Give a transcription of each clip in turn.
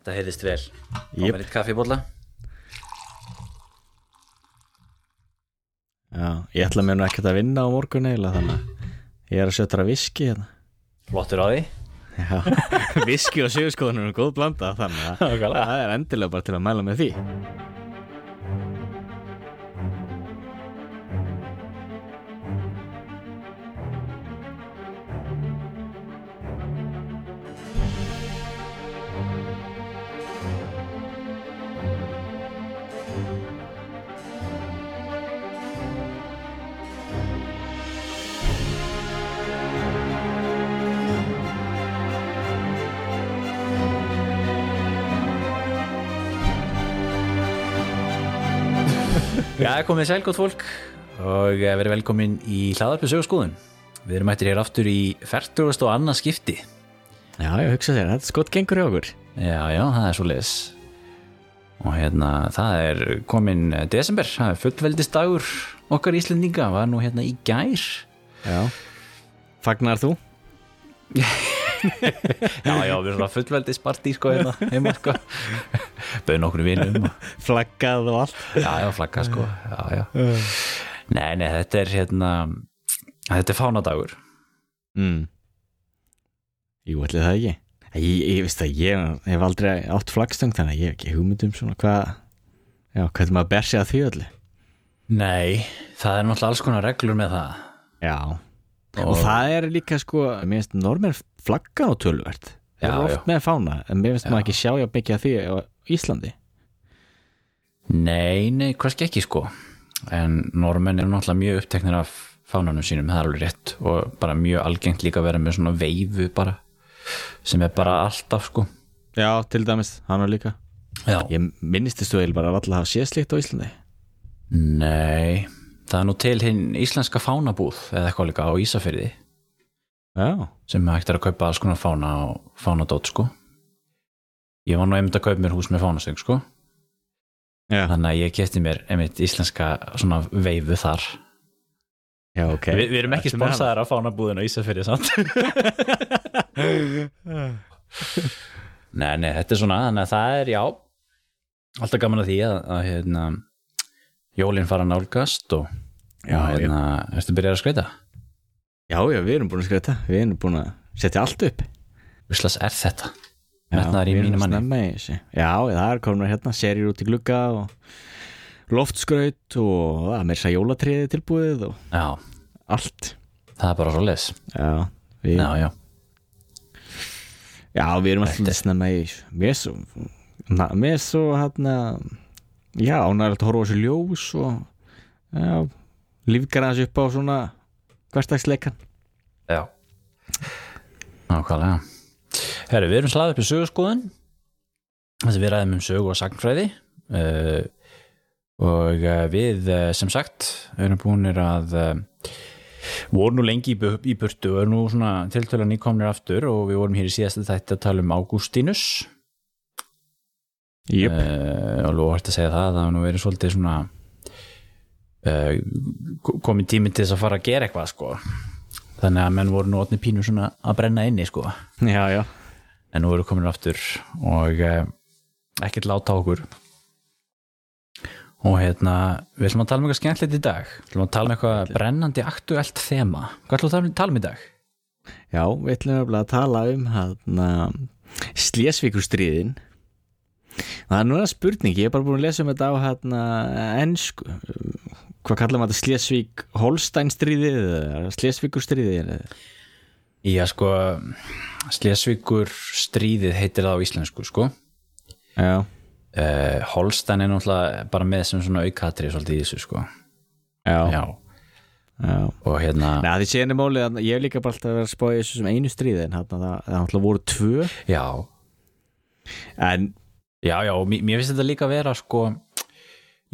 Þetta heyrðist vel. Yep. Litt kaffibólla Já, ég ætla mér nú ekkert að vinna á morgun eiginlega þannig ég er að sjötra viski hérna. Flottur á því. Já, viski og sögurskoðunum er góð blanda þannig að það er endilega bara til að mæla með því Já, komið sæl gott fólk. Og eh, verið velkomin í hlaðarpi sögurskóðun Við erum ættir hér aftur í 40. og annað skipti. Já, ég hugsa þér, þetta er skott gengur í okkur. Já, já, það er svo leis og hérna, það er komin desember, það er fullveldisdagur okkar Íslendinga, var nú hérna í gær. Já. Fagnar þú? Já, já, við erum svona fullveldispartí sko hérna heima sko. Bauð nokkur vinum og Flaggað og allt. Já, já, flagga sko. Já, já. Nei, nei, þetta er hérna Þetta er fánadagur. Mm. Jú, ætli það ekki. Ég, ég veist að ég hef aldrei átt flaggstöng þannig að ég hef ekki hugmynd um svona hvað Já, hvernig maður ber sig að því öllu. Nei, það er náttúrulega alls konar reglur með það. Já. Og, það er líka sko, mér finnst normenn flagga á tölvert Já, eru oft með fána, en mér finnst maður ekki sjá ég byggja því á Íslandi. Nei, nei, hverski ekki sko. En normenn eru náttúrulega mjög uppteknir af fánanum sínum, það er alveg rétt. Og bara mjög algengt líka að vera með svona veifu bara, sem er bara alltaf sko. Já, til dæmis, hann var líka. Já, Ég minnist þessu eil bara að alltaf hafa séð slíkt á Íslandi. Nei það er nú til hinn íslenska fánabúð eða eitthvað líka á Ísafyrði Já, sem hægt er að kaupa alls konar fána og fánadót sko. Ég var nú einmitt að kaupa mér hús með fánastöng sko. Já, þannig að ég kefti mér einmitt íslenska svona veifu þar. Já ok. Vi, við erum ekki sponsaðar af fánabúðinu á Ísafyrði samt. Nei, nei, þetta er svona þannig að það er, já alltaf gaman að því að, að hérna, jólinn fara nálgast og, og hérna, ertu byrjað að skreita? Já, já, við erum búin að skræta Við erum búin að setja allt upp. Visslas er þetta? Já, Metnaðar í mínu manni. þessu. Já, það er komin hérna Serjur út í glugga og loftskraut og það er meira þess að jólatriði tilbúið og Já, allt. Það er bara svo les Já, við, Já, já, við erum Þetta alltaf snemma í þessu. Mér er svo Mér er svo hérna Já, ánægilegt að horfa á þessu ljós og lífgar aðeins upp á svona hverstagsleikan já. Nákvæmlega. Herru, við erum slaðið upp í sögurskoðun þess að við ræðum um sögu og sagnfræði. Uh, og uh, við uh, sem sagt erum búinir að uh, vorum nú lengi í, bu- í burtu og erum nú svona tiltölu nýkomnir aftur og við vorum hér í síðasta þætti að tala um Ágústínus Jöp, uh, og lóhært að segja það það hafa nú verið svolítið svona uh, komið tími til þess að fara að gera eitthvað sko. Þannig að menn voru nú otni pínu svona að brenna inni sko. Já, já. En nú við komin aftur og uh, ekkert láta okkur. Og hérna við ætlum að tala um eitthvað skemmtilegt í dag. Við ætlum að tala um eitthvað brennandi aktuelt þema. Hvað ætlum að tala um í dag? Já, við ætlum að tala um hérna Slésvíkurstríðin Það er núna spurning, ég er bara búin að lesa um þetta á hérna ennsku Hvað kallar maður þetta? Slésvík Holsteinstríðið eða Slésvíkurstríðið Já sko Slesvíkur stríðið heitir það á íslensku sko. Uh, Holstein er náttúrulega bara með sem svona aukatri svolítið í þessu sko. Já, Já, já. og hérna Nei, því séðan er málið að ég hef líka bara alltaf verið að spáði þessu sem einu stríði en það, náttúrulega voru tvö. Já, en já, já, mér finnst þetta líka að vera sko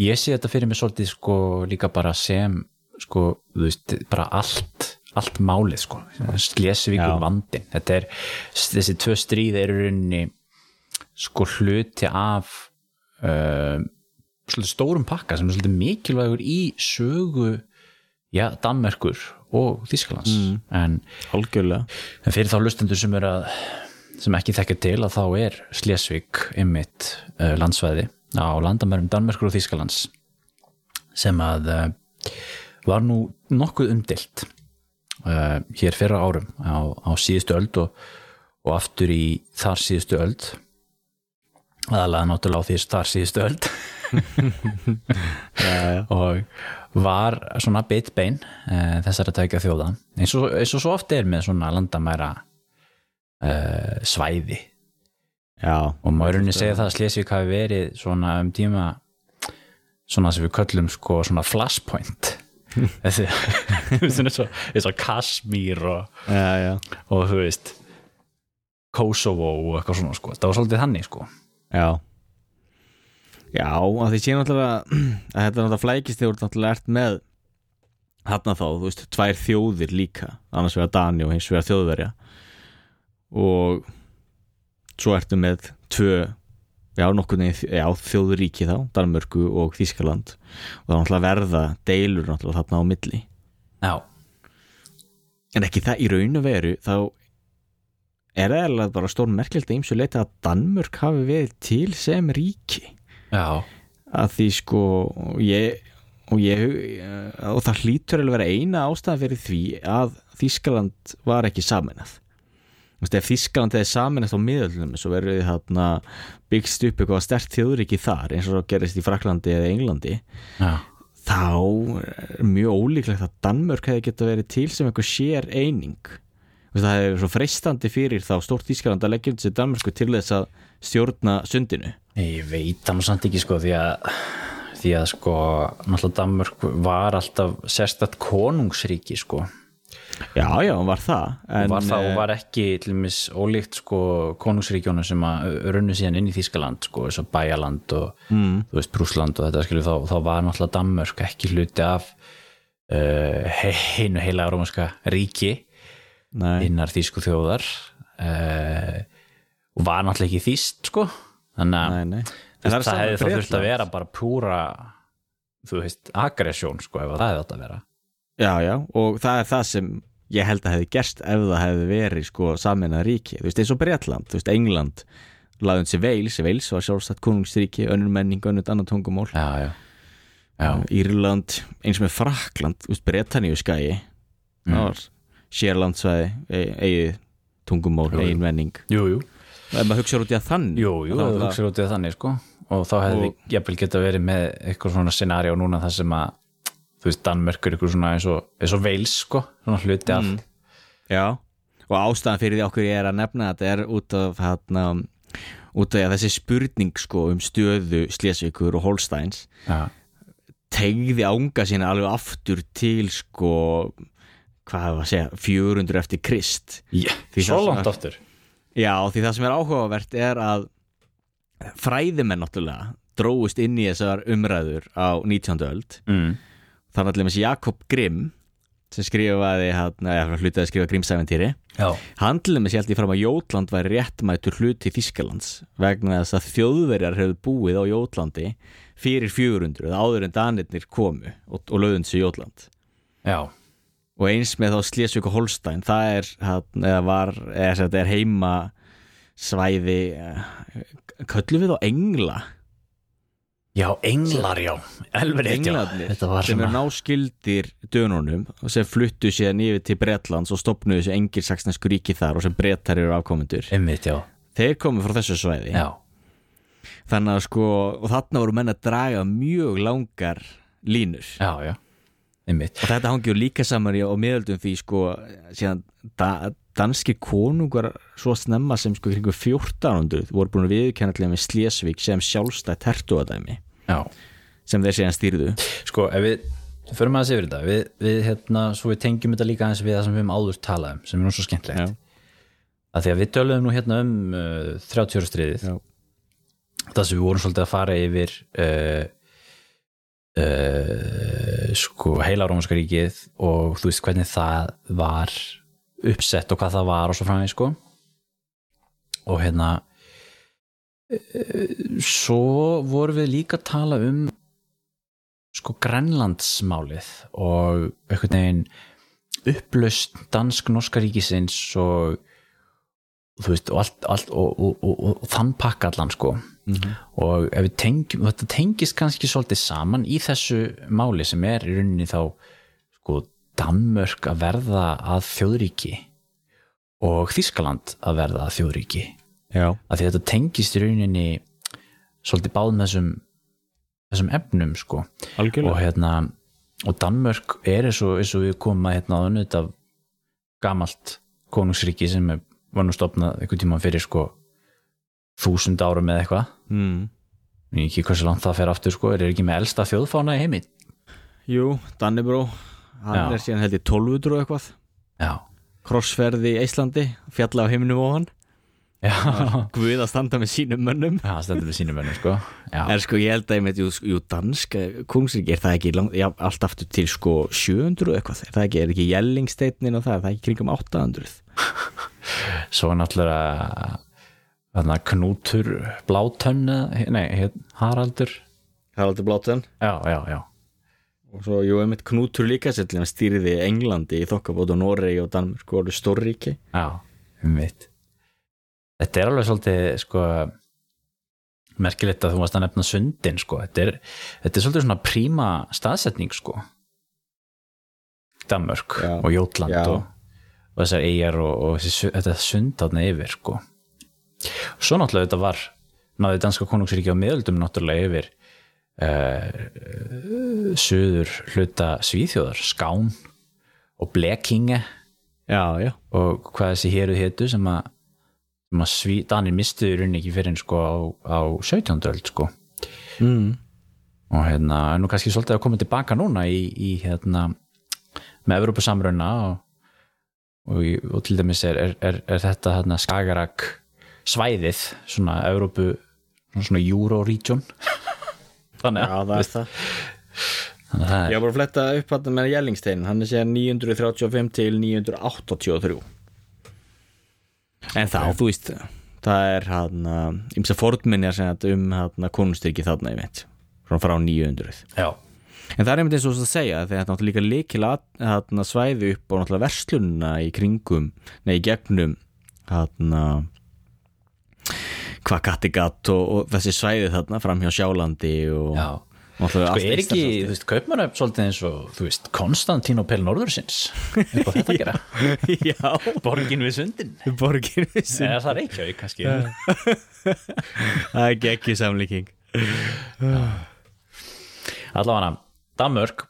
ég sé þetta fyrir mig svolítið sko líka bara sem sko, þú veist, bara allt allt málið sko, Slesvíkur vandin, þetta er þessi tvö stríð eru rauninni sko hluti af uh, svolítið stórum pakka sem er svolítið mikilvægur í sögu já, Danmerkur og Þísklands Mm. en, algjörlega. en fyrir þá lustendur sem eru að sem ekki þekkir til að þá er Slesvig ymmit uh, landsvæði á landamærum Danmerkur og Þýskalands sem að uh, var nú nokkuð umdilt uh, hér fyrra árum á, á síðustu öld og, og aftur í þar síðustu öld. Aðalega náttúrulega á því þar síðustu öld. Og var svona bit bein uh, þessar að tækja þjóða. Eins og, eins og svo oft er með svona landamæra uh, svæði já. og maður rauninni segja það að Slesvík hafi verið svona um tíma svona sem við köllum sko svona flashpoint. Þessi eins og, og Kashmir og, já, já. og þú veist Kosovo og eitthvað svona sko. Það var svolítið þannig sko. Já. Já, að því sé náttúrulega að þetta er náttúrulega flækist þegar þú náttúrulega ert með þarna þá, þú veist, tvær þjóðir líka. Annars vegar Dani og hins vegar þjóðverja. Og svo ertu með tvö já, nokkur neginn, já, þjóðuríki þá Danmörku og Þískaland og það er náttúrulega verða deilur náttúrulega þarna á milli. Já, en ekki það í raun og veru þá er eða bara stór merkilegt að ýmsu leita að Danmörk hafi verið til sem ríki. Já, að því sko ég, og ég og það hlýtur að vera eina ástæða fyrir því að Þískaland var ekki Þú veist, ef Þískaland hefði saminast á miðöldunum svo verður þið þarna byggst upp eitthvað stert þjóðriki þar eins og gerist í Fraklandi eða Englandi. Já, þá er mjög ólíklegt að Danmörk hefði geta verið til sem eitthvað sér eining það verið svo freistandi fyrir þá stórt Þískaland að leggja undir sig Danmörku til þess að stjórna sundinu. Ég veit það nú samt ekki sko því að því að sko náttúrulega Danmörk var alltaf sérstætt konungsríki sko Já, já, var það en, var það eh, og var ekki til dæmis ólíkt sko konungsríkjónu sem að runnu síðan inn í Þískaland sko eins og Bæjaland og mm, þú veist Brúsland og þetta skilur þá, þá var náttúrulega Danmörk ekki hluti af uh, heinu heila rómanska ríki Nei, innar þýsku þjóðar uh, og var náttúrulega ekki þýst sko þannig að það sama hefði þá þurft að vera bara púra þú veist, aggressjón sko ef að það hefði átt að vera Já, já, og það er það sem ég held að hefði gerst ef það hefði verið sko saminað ríki, þú veist, eins og Bretland þú veist, England laðum sér Veils Veils var sjálfstætt konungsríki, önnur menning önnur annar tungumól, já, já, já, Írland eins með Frakland, þú veist, Bretaníu skæi Mm. sérlandsvæði e- eigið tungumól, eigin menning. Jú, jú. Ef maður hugsa út í að þann Jú, jú, þá það er það- hugsa út í það þannig sko. Og þá hefði Og- jafnvel geta verið með eitthvað svona scenario núna þar sem að þú veist, Danmörk er eitthvað svona eins og, eins og Wales sko, svona hluti af Mm. Já, og ástæðan fyrir því okkur ég er að nefna þetta er út af hérna, út af að þessi spurning sko um stöðu Slesvíkur og Holsteins já, tegði ánga sína alveg aftur til sko hvað hefur að segja, 400 eftir Krist Því svo langt aftur Já, því það sem er áhugavert er að fræðimenn náttúrulega dróðust inn í þessar umræður á 19. öld mm. Þannig að lemast Jakob Grimm sem skrifaði, eða hlutaði að skrifa Grimmsæventýri. Hann til dæmis held ég fram að Jótland væri réttmætur hluti Þískalands vegna þess að þjóðverjar hefðu búið á Jótlandi fyrir 400 áður en danirnir komu og, og löðund sér Jótland. Já, og eins með þá Slesvík og Holstein það er, hann, var, þetta er heima svæði köllum við á Engla já, englar já. Elver Englarnir Þetta var sem er svona náskildir dönunum og sem fluttu síðan yfir til Bretlands og stopnuðu þessu engilsaksnesku ríki þar og sem brettar eru afkomendur. Einmitt, já, þeir komu frá þessu svæði. Já, þannig að sko og þarna voru menn að draga mjög langar línur. Já, já. Einmitt, og þetta hangi líka saman í og miðöldum því sko síðan da, danski konungar svo snemma sem sko kringu 1400 voru búin að viðkenna með Slesvík sem sjálfstætt hertuadæmi já. sem þeir síðan stýrðu. Sko, ef við förum aðeins yfir þetta við, við hérna, svo við tengjum þetta líka aðeins við það sem við höfum áður talað um, sem er nú svo skemmtlegt Já. að því að við töluðum nú hérna um uh, 30 ára stríðið. Það sem við vorum svolítið að fara yfir uh, uh, sko heila rómanska ríkið og þú veist hvernig það var uppsett og hvað það var og svo framvegis sko. Og hérna svo vorum við líka að tala um sko Grænlandsmálið og einhvern veginn upplöst dansk-norska ríkisins og, þú veist, og, allt, allt, og, og, og, og þann pakka allan sko. Og ef við tengjum þetta tengist kannski svolítið saman í þessu máli sem er í rauninni þá sko Danmörk að verða að þjóðríki og Þískaland að verða að þjóðríki já, að því að þetta tengist í rauninni svolítið báðum þessum þessum efnum sko. Og algjörlega hérna og Danmörk er eins og, eins og við komum að hérna á þetta gamalt konungsríki sem var nú stopnað einhvern tímann fyrir sko þúsund árum eða eitthvað. Mm. ekki hversu langt það fer aftur sko. Er ekki með elsta þjóðfána í heimi? Jú, Dannibró hann Já. er síðan held ég 1200 og eitthvað. Já, krossferði í Íslandi, fjalla á heiminum og hann Guð að standa með sínum mönnum. Það stendur við sínum mönnum sko. Já, En sko ég held að ég með, jú, jú danska kungsríki, er það ekki langt, já, allt aftur til sko 700 og eitthvað, er það ekki, er ekki jellingsteitnin og það, er það ekki kringum 800 svo náttúrulega þarna Knútur Blátönn nei, Haraldur. Haraldur Bláten já, já, já. Og svo, jú, einmitt Knútur líka stýriði Englandi í þokkabót og Noregi og Danmörk og orðu stórríki. Já, veit Þetta er alveg svolítið sko merkilegt að þú varst að nefna sundin sko, þetta er, þetta er svolítið svona príma staðsetning sko Danmörk Já. og Jótland Já. og, og þessar eigjar og, og þessi, þetta sund þarna yfir sko Svo náttúrulega þetta var náði danska konungsríki á miðöldum náttúrulega yfir uh, söður hluta Svíþjóðar, Skán og Blekinge Já, og hvað þessi héruð að, sem að sví, Danir mistuðu í rauninni ekki fyrir en sko á, á 17. öld sko mm. og hérna er nú kannski svolítið að koma tilbaka núna í, í hérna með Evrópusamruna og, og, og til dæmis er, er, er, er þetta hérna Skagarak svæðið svona Evrópu svona, Euro-region þannig já, að, það er það þannig Ég var bara að fletta upp hann með jellingsteinin hann er sér 935 til 983 En þá, þú veist það er hann ymsa fordminjar sem sagt um hann konustyrki þarna ég veit frá, frá 900 já, En það er einmitt eins og veist að segja þegar þetta náttúrulega líka líkil að svæði upp og náttúrulega verslunna í kringum nei, í gegnum hann hvað Kattegat og, og þessi svæði þarna fram hjá Sjálandi og já Sko er ekki, þú veist, Kaupmannöfn svolítið eins og, þú veist, Konstantínopel Norðursins. Upp á þetta að gera? Já, Borgin við sundin. Borgin vissi Eða það er Reykjavík kannski. Það er ekki samlíking. Allavega Danmörk.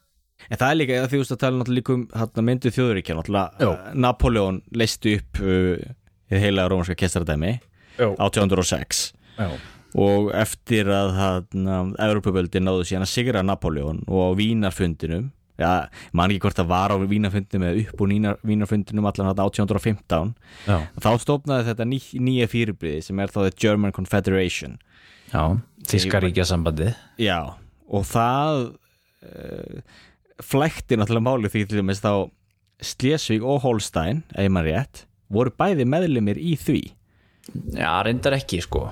En það er líka, þú veist að tala náttúrulega líka um hérna, myndu þjóðuríkja, náttúrulega uh, Napoleon leisti upp uh, heila rómanska kestaradæmi Jú. 1806 Já, og eftir að Evropavöldi náðu síðan að sigra Napoleon og á Vínarfundinum já, man ekki hvort það var á Vínarfundinum eða upp úr Vínar- Vínarfundinum allan þarna 1815 já, þá stofnaði þetta ný, nýja fyrirbriði sem er þá The German Confederation. Já Þíska ríkjasambandi Já, og það uh, flækti náttúrulega máli því til dæmis þá Slesvig og Holstein, ef maður rétt voru bæði meðlumir í því. Já, reyndar ekki, sko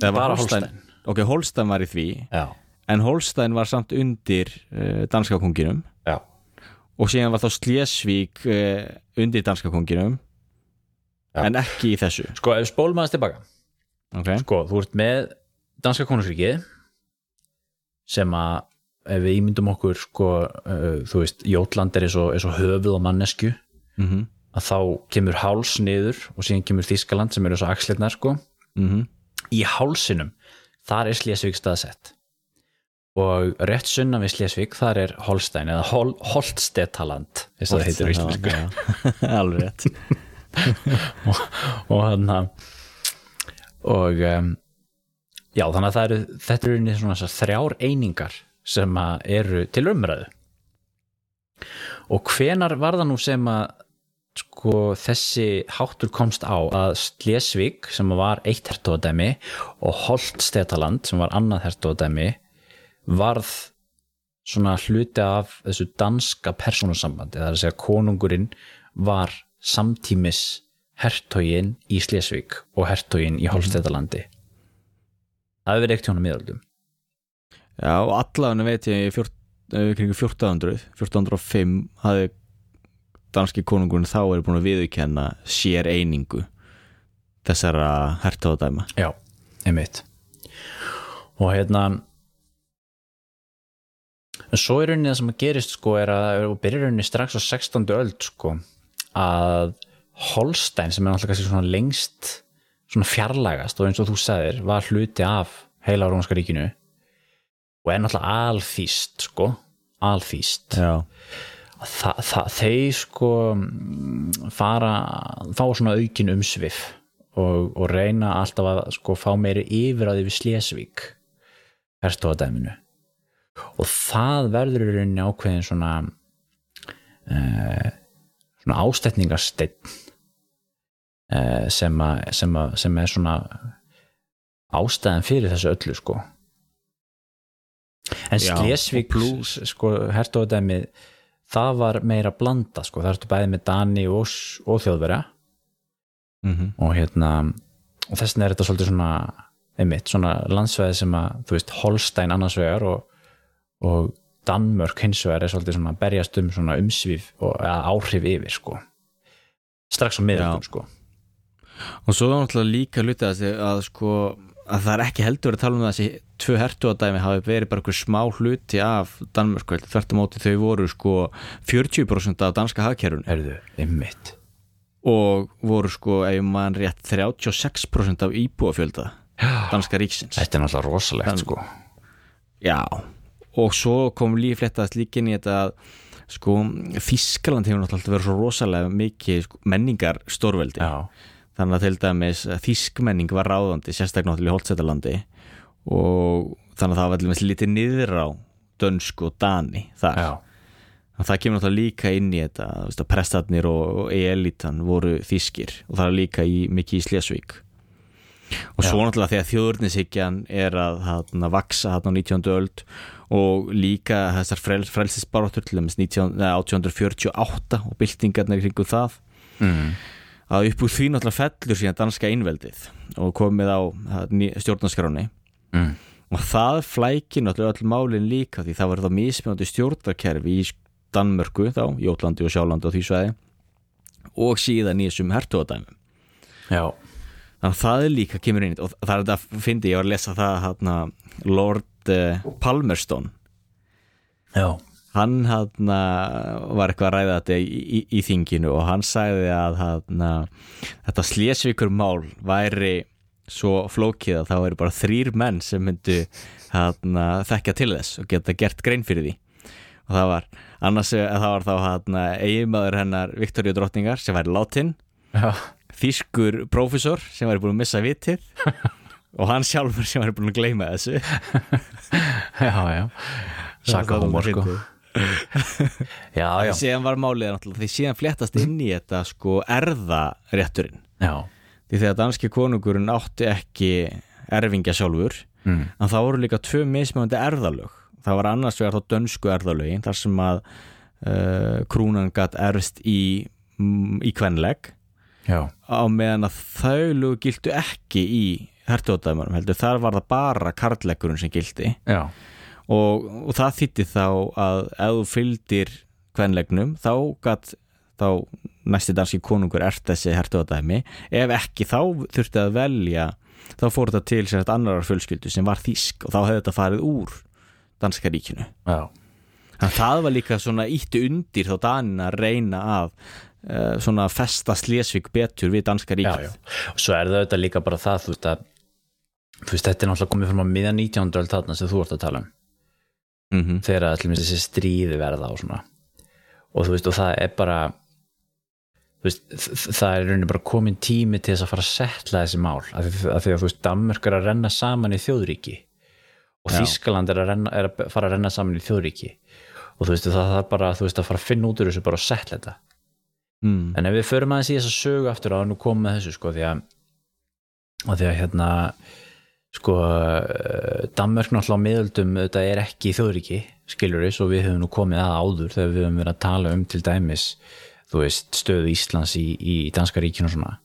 Bara Holstein. Holstein. Ok, Holstein var í því Já, en Holstein var samt undir uh, danska konginum já, og síðan var þá Slesvig uh, undir danska konginum Já. en ekki í þessu sko, ef spólum aðeins tilbaka okay. Sko, þú ert með danska konungsríkið sem að ef við ímyndum okkur sko, uh, þú veist, Jótland er eins og, eins og höfuð og mannesku mm -hmm. að þá kemur háls niður og síðan kemur Þískaland sem eru svo axlirnar sko Mm í hálsinum, þar er Slesvig staðsett. Og rétt sunnan við Slesvig, þar er Holstein eða Hol Holtstetaland eins og það heitir íslensku Alveg rétt. Og hann og um, já, þannig að það eru þetta eru rauninni svona þessar þrjár einingar sem að eru til umræðu. Og hvenar var það nú sem að sko þessi háttur komst á að Slesvig sem var eitt hertóðdæmi og Holtstetaland sem var annað hertóðdæmi varð svona hluti af þessu danska persónusambandi, það er að segja konungurinn var samtímis hertógin í Slesvig og hertógin í Holstedalandi það hefur verið ekkert hjóna miðaldum Já, og allavega veit ég kringu 1400 1405 hafði danski konungurinn þá er búin að viðurkenna sér einingu þessara hertóðadæma Já, einmitt. Og hérna en svo er rauninni það sem að gerist sko er að, og byrjar rauninni strax á 16. öld sko að Holstein sem er alltaf kannski svona lengst svona fjarlægast og eins og þú sagðir var hluti af heila Rómska ríkinu og er náttúrulega alþýst sko, alþýst. Já, Þa, það, þeir sko fara, fá svona aukin umsvif og, og reyna alltaf að sko fá meiri yfir að yfir Slesvík herstofadæminu og það verður í rauninni ákveðin svona uh, svona ástætningarsteinn uh, sem, a, sem, a, sem er svona ástæðan fyrir þessu öllu sko. En Slesvík sko herstofadæmið það var meira blanda sko, það ertu bæði með Dani og, og þjóðverja. Mm og hérna og þess vegna er þetta svolítið svona einmitt, svona landsveði sem að þú veist, Holstein annars vegar og, og Danmörk hins vegar er svolítið svona berjast um svona umsvif og áhrif yfir sko. Strax á miðaldum Já. sko. Og svo er náttúrulega líka hluti að, að sko að það er ekki heldur að tala um það að þessi tvö hertóðadæmi hafi verið bara einhver smá hluti af Danmörku, þvert á móti þau voru sko 40% af danska hagkerfun erðu, einmitt. Og voru sko, ef mann rétt 36% af íbúafjölda danska ríksins þetta er náttúrulega rosalegt Þann- sko. Já, og svo kom líf fléttast líka inn í þetta að sko, Þískaland hefur náttúrulega verið svo rosalega mikið sko, menningar stórveldi já, þannig að til dæmis þískmenning var ráðandi sérstaklega náttúrulega í Holtsetalandi og þannig að það var til dæmis lítið niður á dönsku og dani þar já, það kemur náttúrulega líka inn í þetta veist, að prestarnir og, elitan voru þískir og það er líka í, mikið í Slesvík og svo Já. náttúrulega þegar þjóðurnishyggjan er að hana, vaksa hana á 19. öld og líka þessar frel, frelsisbaróttur til dæmis 19, nei, 1848 og byltingarnir kringum það mm. Að upp úr því náttúrulega fellur síðan danska einveldið og komið á stjórnarskráni Mm. og það flækir náttúrulega öll málin líka því það var það mismjöndi stjórnarkerfi í Danmörku þá, Jótlandi og Sjálandi og því svæði og síðan í þessum hertóðadæmum já, þannig að það er líka kemur inn og það er þetta að fyndi, ég var að lesa það hana, Lord uh, Palmerston. Já, hann hana, var eitthvað að ræða þetta í, í, í þinginu og hann sagði að hana, þetta slésvíkur mál væri svo flókið að það væri bara þrýr menn sem myndu hana, þekkja til þess og geta gert grein fyrir því. Og það var annars það var þá eiginmaður hennar Viktoríu drottningar sem væri látin já, þýskur prófessor sem væri búin að missa vitið. Og hann sjálfur sem væri búin að gleyma þessu. Já, já. Saka hómor sko já, já, síðan var málið því síðan fléttast inn í þetta sko erðarétturinn. Já. Því þegar danski konungurinn átti ekki erfingja sjálfur mm. en það voru líka tvö mismöndi erðalög. Það var annars vegar þá dönsku erðalögin þar sem að uh, krúnan gatt erst í, mm, í kvenleg. Já, á meðan að þau lög gildu ekki í hertóðdæmarum heldur þar var það bara karlækurinn sem gildi já, og, og það þýtti þá að ef þú fylgdir kvenlegnum þá gatt þá næsti danski konungur ert þessi hertóðdæmi ef ekki þá þurfti að velja þá fór þetta til sem þetta annarar fjölskyldu sem var þýsk og þá hefði þetta farið úr danska ríkinu já þannig að það var líka svona ítti undir þá danin að reyna að uh, svona festa Slesvik betur við danska já. og svo er það auðvitað líka bara það þú veist að þú veist, þetta er náttúrulega komið frá miðan 19. öld þarna sem þú ert að tala um Mhm. þegar allir minnst þessi stríði verða og svona og þú veist og það er bara veist, það er rauninni bara komin tími til þess að fara að setla þessi mál af því, að þú veist, Danmörk er að renna saman í þjóðríki og Já. Þískaland er að, renna, er að fara að renna saman í þjóðríki og þú veist, það þarf bara þú veist, að fara að finna út úr þessu bara að setla þetta mm. en ef við förum aðeins í þess að sögu aftur á að nú með þessu sko því að því að hérna sko eh, Danmörk náttúrulega á miðöldum þetta er ekki þjóðríki skilur við, svo við höfum nú komið að áður þegar við höfum verið að tala um til dæmis þú veist, stöðu Íslands í, í danska ríkinu og svona.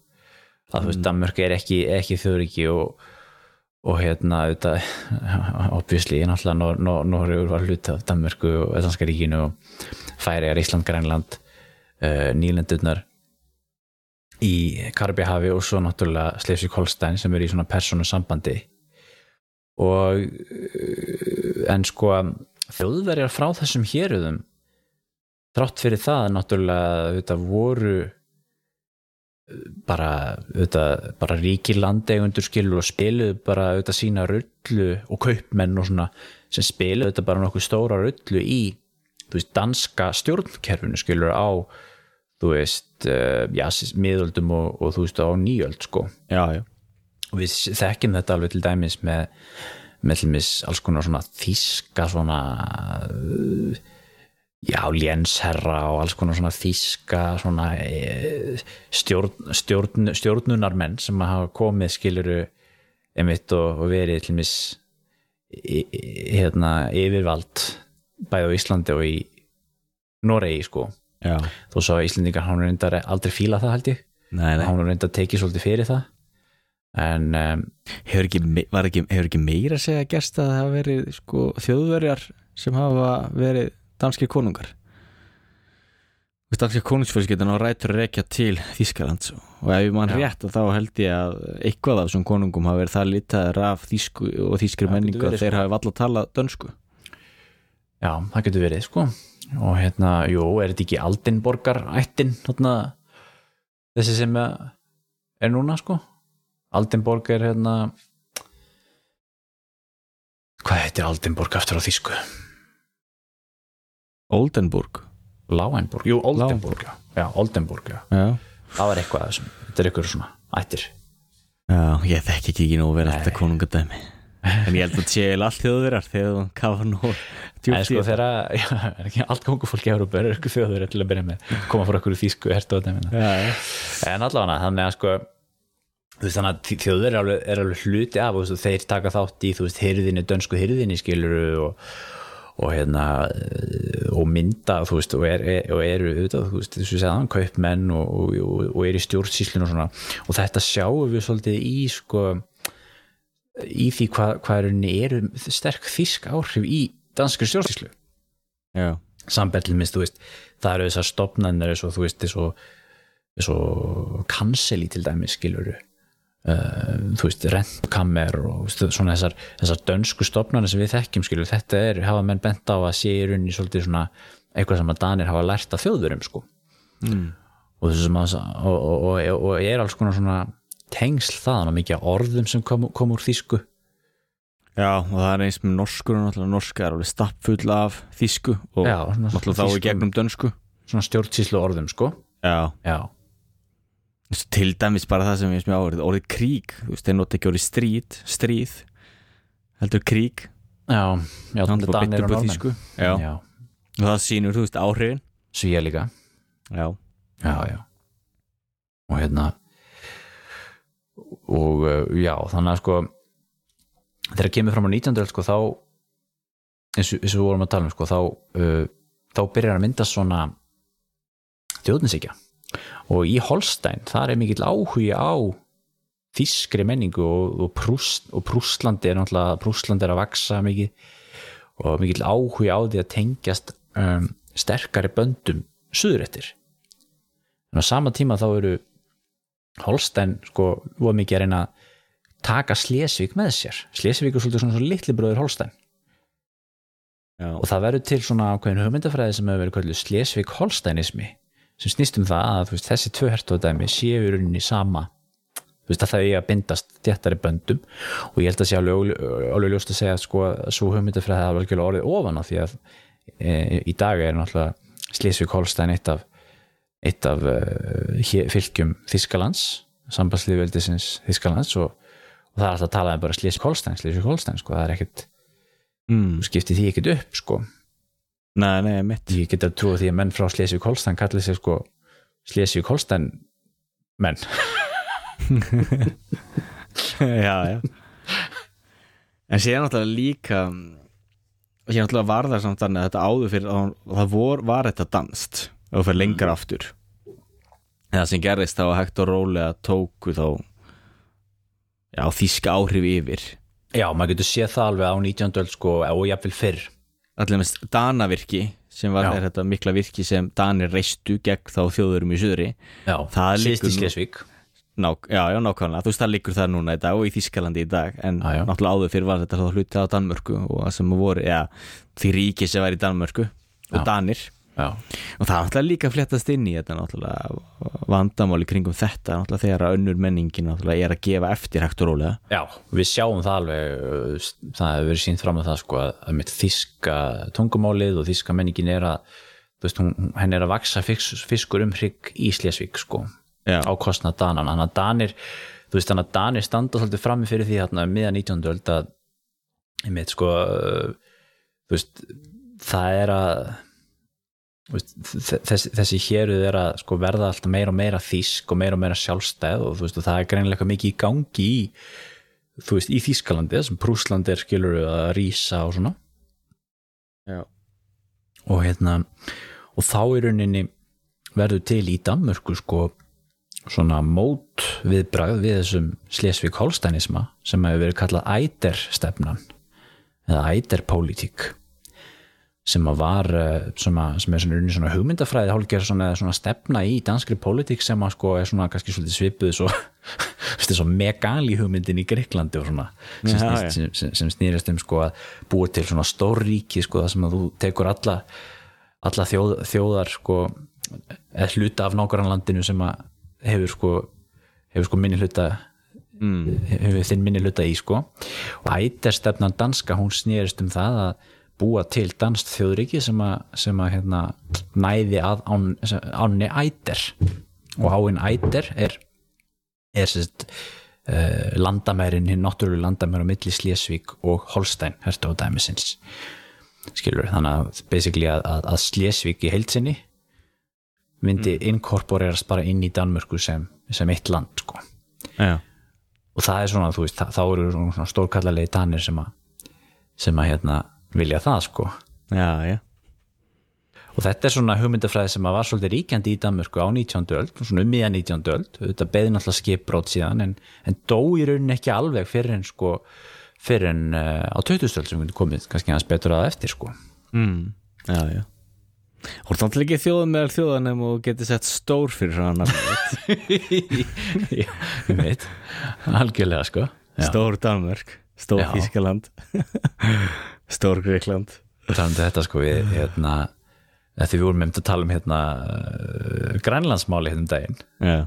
Að þú veist, Danmörk er ekki, ekki þjóðríki og, og hérna þetta, obviously, náttúrulega Nor Nor Norður var hluti af Danmörku og danska ríkinu og Færiðar, Ísland, Grænland uh, nýlendurnar í Karabíhafi og svo náttúrulega Sleifsvík Holstein sem er í svona persónu sambandi og uh, en sko þjóðverjar frá þessum héruðum þrátt fyrir það náttúrulega þetta voru uh, bara, auðvitað, bara ríkir landeigundur skilur og spiluðu bara auðvitað sína rullu og kaupmenn og svona sem spiluðu auðvitað bara nokkuð stóra rullu í veist, danska stjórnkerfinu skilur á þú veist, uh, já, miðöldum og, og þú veist á nýöld sko. Já, já, og við þekkjum þetta alveg til dæmis með, með alls konar svona þíska svona já, lénsherra og alls konar svona þíska svona eh, stjórn, stjórn, stjórnunarmenn sem hafa komið skiluru einmitt og, og verið til í- hérna yfirvald bæði á Íslandi og í Noregi sko já. þó svo að Íslendingar hann reyndar aldrei fíla það held ég Nei, nei. hann reyndar tekið svolítið fyrir það en um, Hefur ekki, ekki, hefur ekki meira að segja gerst að það hafa verið sko, þjóðverjar sem hafa verið danskir konungar? Danskir konungsfjölskyldan á rætur að rekja til Þískalands og ef mann rétt þá held ég að eitthvað af þessum konungum hafa verið það litaður af þísku og þískri menningu að þeir sko. hafi valla talað dönsku. Já, það getur verið sko. Og hérna, jú, er þetta ekki Aldenborgar ættin hérna, þessi sem er núna sko Aldenborg er hérna hvað heitir Aldenborg aftur á þýsku? Oldenburg. Láenborg, jú, Oldenborg já, já Oldenborg, já, Já, það var eitthvað þessum, þetta er eitthvað svona ættir. Já ég þekki ekki ekki nú verið Nei. þetta konungadæmi en ég held að sé eiginlega allt þjóðverjar þegar þú kafa nú En í sko þegar, er allt kongufólki er eitthvað þjóður til að byrja með koma frá okkur þýsku hertu en allavega þannig að sko veist þannig að þjóður er er alveg hluti af og þeir taka þátt í þú veist hyrðinni, dönsku hyrðinni skiluru og, og hérna eh, og mynda þú veist og, er, er, eru auðvitað, þú veist þessu segðan kaupmenn og, og, eru í stjórnsýslinu og svona. Og þetta sjáum við svolítið í sko í því hvað, er eru sterk þýsk áhrif í danskri stjórnsýslu. Já. sambellin minnst, það eru þessar stopnarnir eins og canceli til dæmis skiluru uh, þú veist, rentkammer og svona þessar, þessar dönsku stopnarnir sem við þekkjum skiluru, þetta er, hafa menn bent á að sé í rauninni svolítið svona eitthvað sem að Danir hafa lært af þjóðurum sko. Mm. og þessum að og, og, og, og er alls konar svona tengsl þaðan og mikið orðum sem kom, kom úr þýsku. Já, og það er eins með norskur norska er alveg stappfull af þísku og Já, náttúrulega þá í gegnum dönsku. svona stjórnsýslu orðum sko. Já, já, til dæmis bara það sem ég smið áverið orðið krík, þú veist, þeir nota ekki orðið stríð stríð, heldur krík. Já, já, þannig að á Norðmenn. þísku Já, og það sýnur, þú veist, áhrifin. Svíja líka. Já, já, já. Og hérna og uh, já, þannig að sko þegar kemur fram á 19. öld sko þá eins og eins og við vorum að tala um sko þá, uh, þá byrjar að mynda svona þjóðninsíkja og í Holstein þar er mikill áhugi á þískri menningu og, og, Prúst, og Prústlandi er náttúrulega Prústlandi er að vaksa mikið og mikill áhugi á því að tengjast um, sterkari böndum suðurettir en á sama tíma þá eru Holstein sko voru mikið að reyna að taka Slesvík með sér. Slesvík er svolítið svona, svona litli bróður Holstein. Já, og það verður til svona ákveðin hugmyndafræði sem hefur verið kallið Slesvík Holsteinismi sem snýst um það að veist, þessi tvö hertóðdæmi séu í rauninni sama þú veist að það er að bindast þéttari böndum og ég held að sé alveg, alveg ljóst að segja að sko, svo hugmyndafræði hafa alveg orðið ofan á því að e, í dag er náttúrulega Slesvík Holstein eitt af eitt af uh, fylgjum Þískalands sambandslíðveldisins Þískalands og, og það er alltaf að tala um bara Slesvík Holstein Slesvík Holstein, sko, það er ekkit mm. skipti því ekkit upp, sko Nei, nei, mitt ég get að trúa því að menn frá Slesvík Holstein kallir sig sko Slesvík Holstein menn. Já, já. En sér náttúrulega líka sér náttúrulega var það samt þannig að þetta áður fyrir að það vor, var þetta danst þú fyrir lengra aftur. Það sem gerðist þá að hægt og rólega tóku þá já, þíska áhrif yfir. Já, maður getur séð það alveg á 19. öld sko og jafnvel fyrr allir með Danavirki sem var er þetta mikla virki sem Danir reistu gegn þá þjóðurum í söðri Slesvík. Ná, já, já, nákvæmlega, þú veist það liggur það núna í dag og í Þískalandi í dag en Já, já. náttúrulega áður fyrir var þetta hluti á Danmörku og það sem voru, já, því ríki sem var í Danmörku og. Danir Já, og það er náttúrulega líka fléttast inn í þetta náttúrulega vandamáli kringum þetta náttúrulega þegar að önnur menningin náttúrulega er að gefa eftir hægt og rólega. Já, við sjáum það alveg uh, það hefur verið sínt fram á það sko að, að mitt þíska tungumálið og þíska menningin er að veist, hún, henn er að vaksa fisk, fiskur um hrygg í Slesvík sko á kostnað Danan, þannig að Danir að Danir standa svolítið frammi fyrir því hérna miðan 19. öld að sko uh, veist, það er að þessi, þessi héruð er að sko verða alltaf meira og meira þísk og meira og meira sjálfstæð og veist, og það er greinilega mikið í gangi í þú veist, í Þískalandi sem Prúsland er skilur að rísa og svona Já. og hérna og þá í rauninni verður til í Danmörku sko svona mót viðbragð við þessum Slesvík Holsteinisma sem hefur verið kallað æderstefnan eða æderpolítík sem var eh, svona, sem er svona, svona hugmyndafræði hálfgerð svona, svona stefna í danskri pólitík sem að sko er svona kannski svolítið svipuð svo, svo megali hugmyndin í Greiklandi og svona sem, Já, snýst, já. sem, sem, snýrist um sko að búa til svona stórríki sko það sem að þú tekur alla alla þjóð, þjóðar sko eða hluta af nákvæmlandinu sem að hefur sko hefur sko minni hluta mm. hefur þinn minni hluta í sko og æterstefnan danska hún snýrist um það að búa til danst þjóðríki sem að, sem að hérna, næði að án, ánni æter. Og áinn æter er er sérst uh, landamærin, hinn náttúrulega landamærin á milli Slesvík og Holstein herta á dæmisins. Skilur, þannig að basically að, að, að Slesvík í heilsinni myndi inkorporerast bara inn í Danmörku sem, sem eitt land sko. Já. og það er svona, þú veist, þá eru svona, stórkallalegi danir sem að sem að hérna vilja það sko Já, já. og þetta er svona hugmyndafræði sem var svolítið ríkjandi í Danmörku á 19. öld svona um miðan 19. öld, þetta beði náttúrulega skipbrót síðan en, en dó í rauninni ekki alveg fyrir en sko fyrir en uh, á 20. öld sem komið kannski hans betur að eftir sko Mm. Já, já. Þú ert náttúrulega ekki þjóðum meðal þjóðanum og getið sett stór fyrir svona Já, ég veit algjörlega sko Já. Stór Danmörk, Stór. Þískaland Stór Greikland talandi um þetta sko við hérna að því við vorum með að tala um hérna uh, grænlandsmáli hérna um daginn. Já,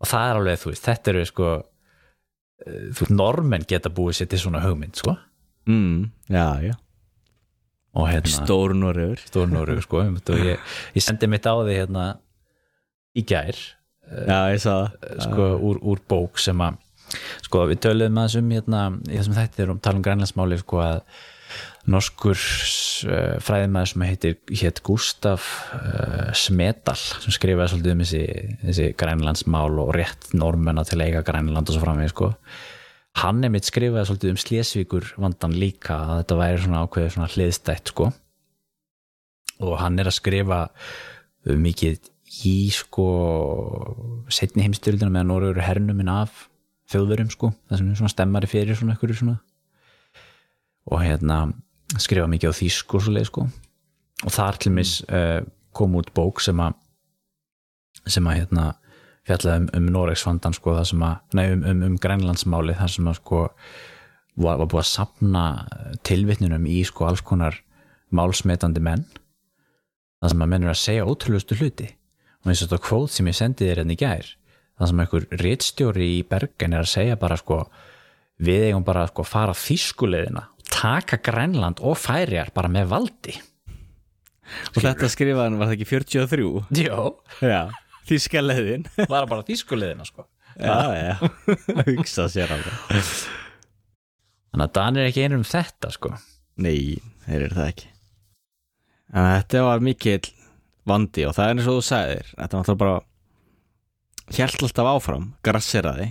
og það er alveg, þú veist, þetta eru sko uh, þú veist, normenn geta búið sér til svona hugmynd, sko. Mm, já, já. og hérna, Stór Noregur. Stórnóru, sko ég, ég sendi mitt á því hérna í gær, Já, ég sá það. sko, úr, úr bók sem að, sko, við töluðum um hérna, í þessum þætti erum tala um grænlandsmáli, sko, að norskur uh, fræðimæður sem heitir hétt Gustaf uh, Smedal sem skrifaði svolítið um þessi, þessi grænlandsmál og rétt normenna til eiga grænland og svo framveg sko. hann er mitt skrifaði svolítið um Slesvíkur vandan líka að þetta væri svona ákveðið svona hliðstætt sko. og hann er að skrifa um mikið í sko setni heimstyrildina meðan Norður eru hernuminn af þjóðverum sko, það sem stemmari fyrir svona ykkur svona og hérna skrifa mikið á þýsku og svoleið sko. Og þar til mis uh, kom út bók sem að sem að hérna fjallaði um, um Noregsfandan sko sem að, nei um, um, um Grænlandsmáli þar sem að sko var, var búið að sapna tilvitnunum í sko alls konar málsmetandi menn. Það sem að menn er að segja ótrúlustu hluti. Og eins og þetta kvót sem ég sendi þér hérna í gær það sem einhver réttstjóri í Bergen er að segja bara sko við eigum bara sko að fara þýskuleiðina taka Grænland og færiar bara með valdi. Og þetta skrifaðan var það ekki 43 Jó, Þíska leðin var bara þýskuleiðina sko. Já, já, hugsa sér alveg. Þannig að Danir er ekki einur um þetta sko. Nei, þeir eru það ekki. En þetta var mikill vandi og það er eins og þú sagðir Þetta var náttúrulega bara Hjælt alltaf áfram, grasseraði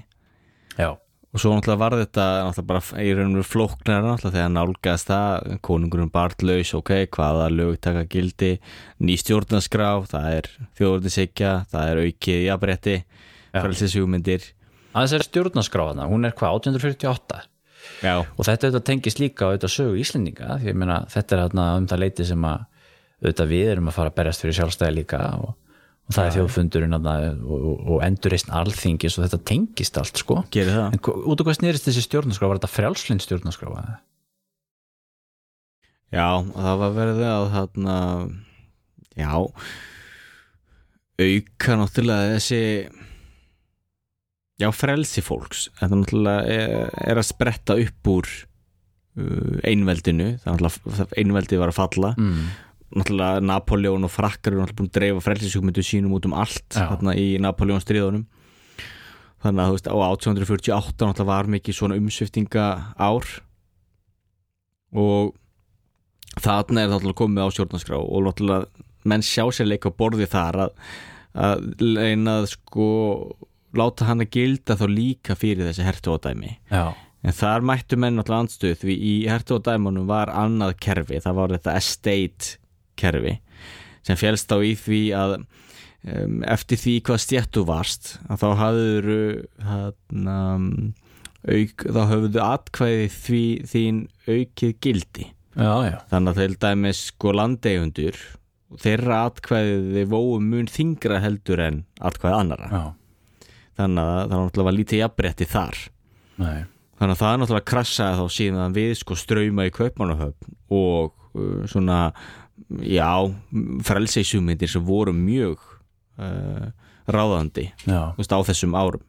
Já, og svo náttúrulega var þetta náttúrulega bara í rauninu flóknar náttúrulega þegar nálgast það konungurinn bartlaus, ok, hvaða lög taka gildi, ný stjórnarskrá það er þjóðurnisykja það er aukið jafnrétti Já. frelsishugmyndir. Að þessari stjórnarskráðana, hún er hvað, 1848 Já, og þetta auðvitað tengist líka á þetta sögu Íslendinga því meina þetta er um það leiti sem að auðvitað við erum að fara að berjast fyrir sjálfstæði líka og, og það er þjóðfundurinn og, og, og endurreisn alþingis og þetta tengist allt sko. Gerir það. En út af hvað snerist þessi stjórnarskrá? Var þetta frjálslind stjórnarskrá eða? Já, og það var verið að þarna já auka náttúrulega þessi já, frelsi fólks. Þetta náttúrulega er, er að spretta upp úr uh, einveldinu. Það náttúrulega einveldið var að falla. Mm. Náttúrulega Napoleon og frakkar eru náttúrulega búin að dreifa frelsisugmyndu sínum út um allt Já. þarna í Napoleon stríðunum. Þannig að þú veist á 1848 náttúrulega var mikið svona umsviftinga ár og þarna er náttúrulega komið á stjórnarskrá og náttúrulega menn sjá sér leika borði þar að, að leina að sko láta hann að gilda þá líka fyrir þessi hertóðdæmi já, En þar mættu menn náttúrulega andstöð því í hertóðdæmunum var annað kerfi, það var þetta estate kerfi sem félst á í því að um, eftir því hvað stjættu varst að þá hafður um, auk, þá höfðu atkvæði því þín aukið gildi já, já, þannig að til dæmis sko landeigundur þeirra atkvæði vóum mun þingra heldur en atkvæði annara já. þannig að það náttúrulega var lítið jafnrétti þar Nei. Þannig að það náttúrulega krassaði þá síðan við sko ströyma í kaupmannahöfn og uh, svona, já, frelseisugmyndir sem voru mjög uh, ráðandi veist, á þessum árum.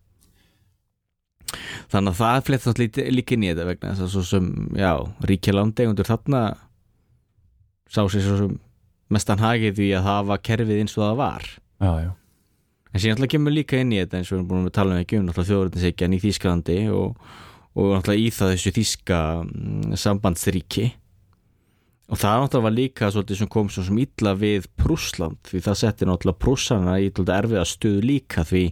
Þannig að það flett þátt líka, inn í þetta vegna þess að svo sem, já, ríkja landegundur þarna sá sér svo sem mestan hagið því að hafa kerfið eins og það var. já, já. En síðan náttúrulega kemur líka inn í þetta eins og við erum búin að tala um ekki um náttúrulega þjóðurðinsekjan í Þýskalandi og, og náttúrulega í það þessu þýska mm, sambandsríki og það náttúrulega var líka svolítið sem kom svo sem illa við Prússland því það setti náttúrulega Prússana í erfiða stöðu líka því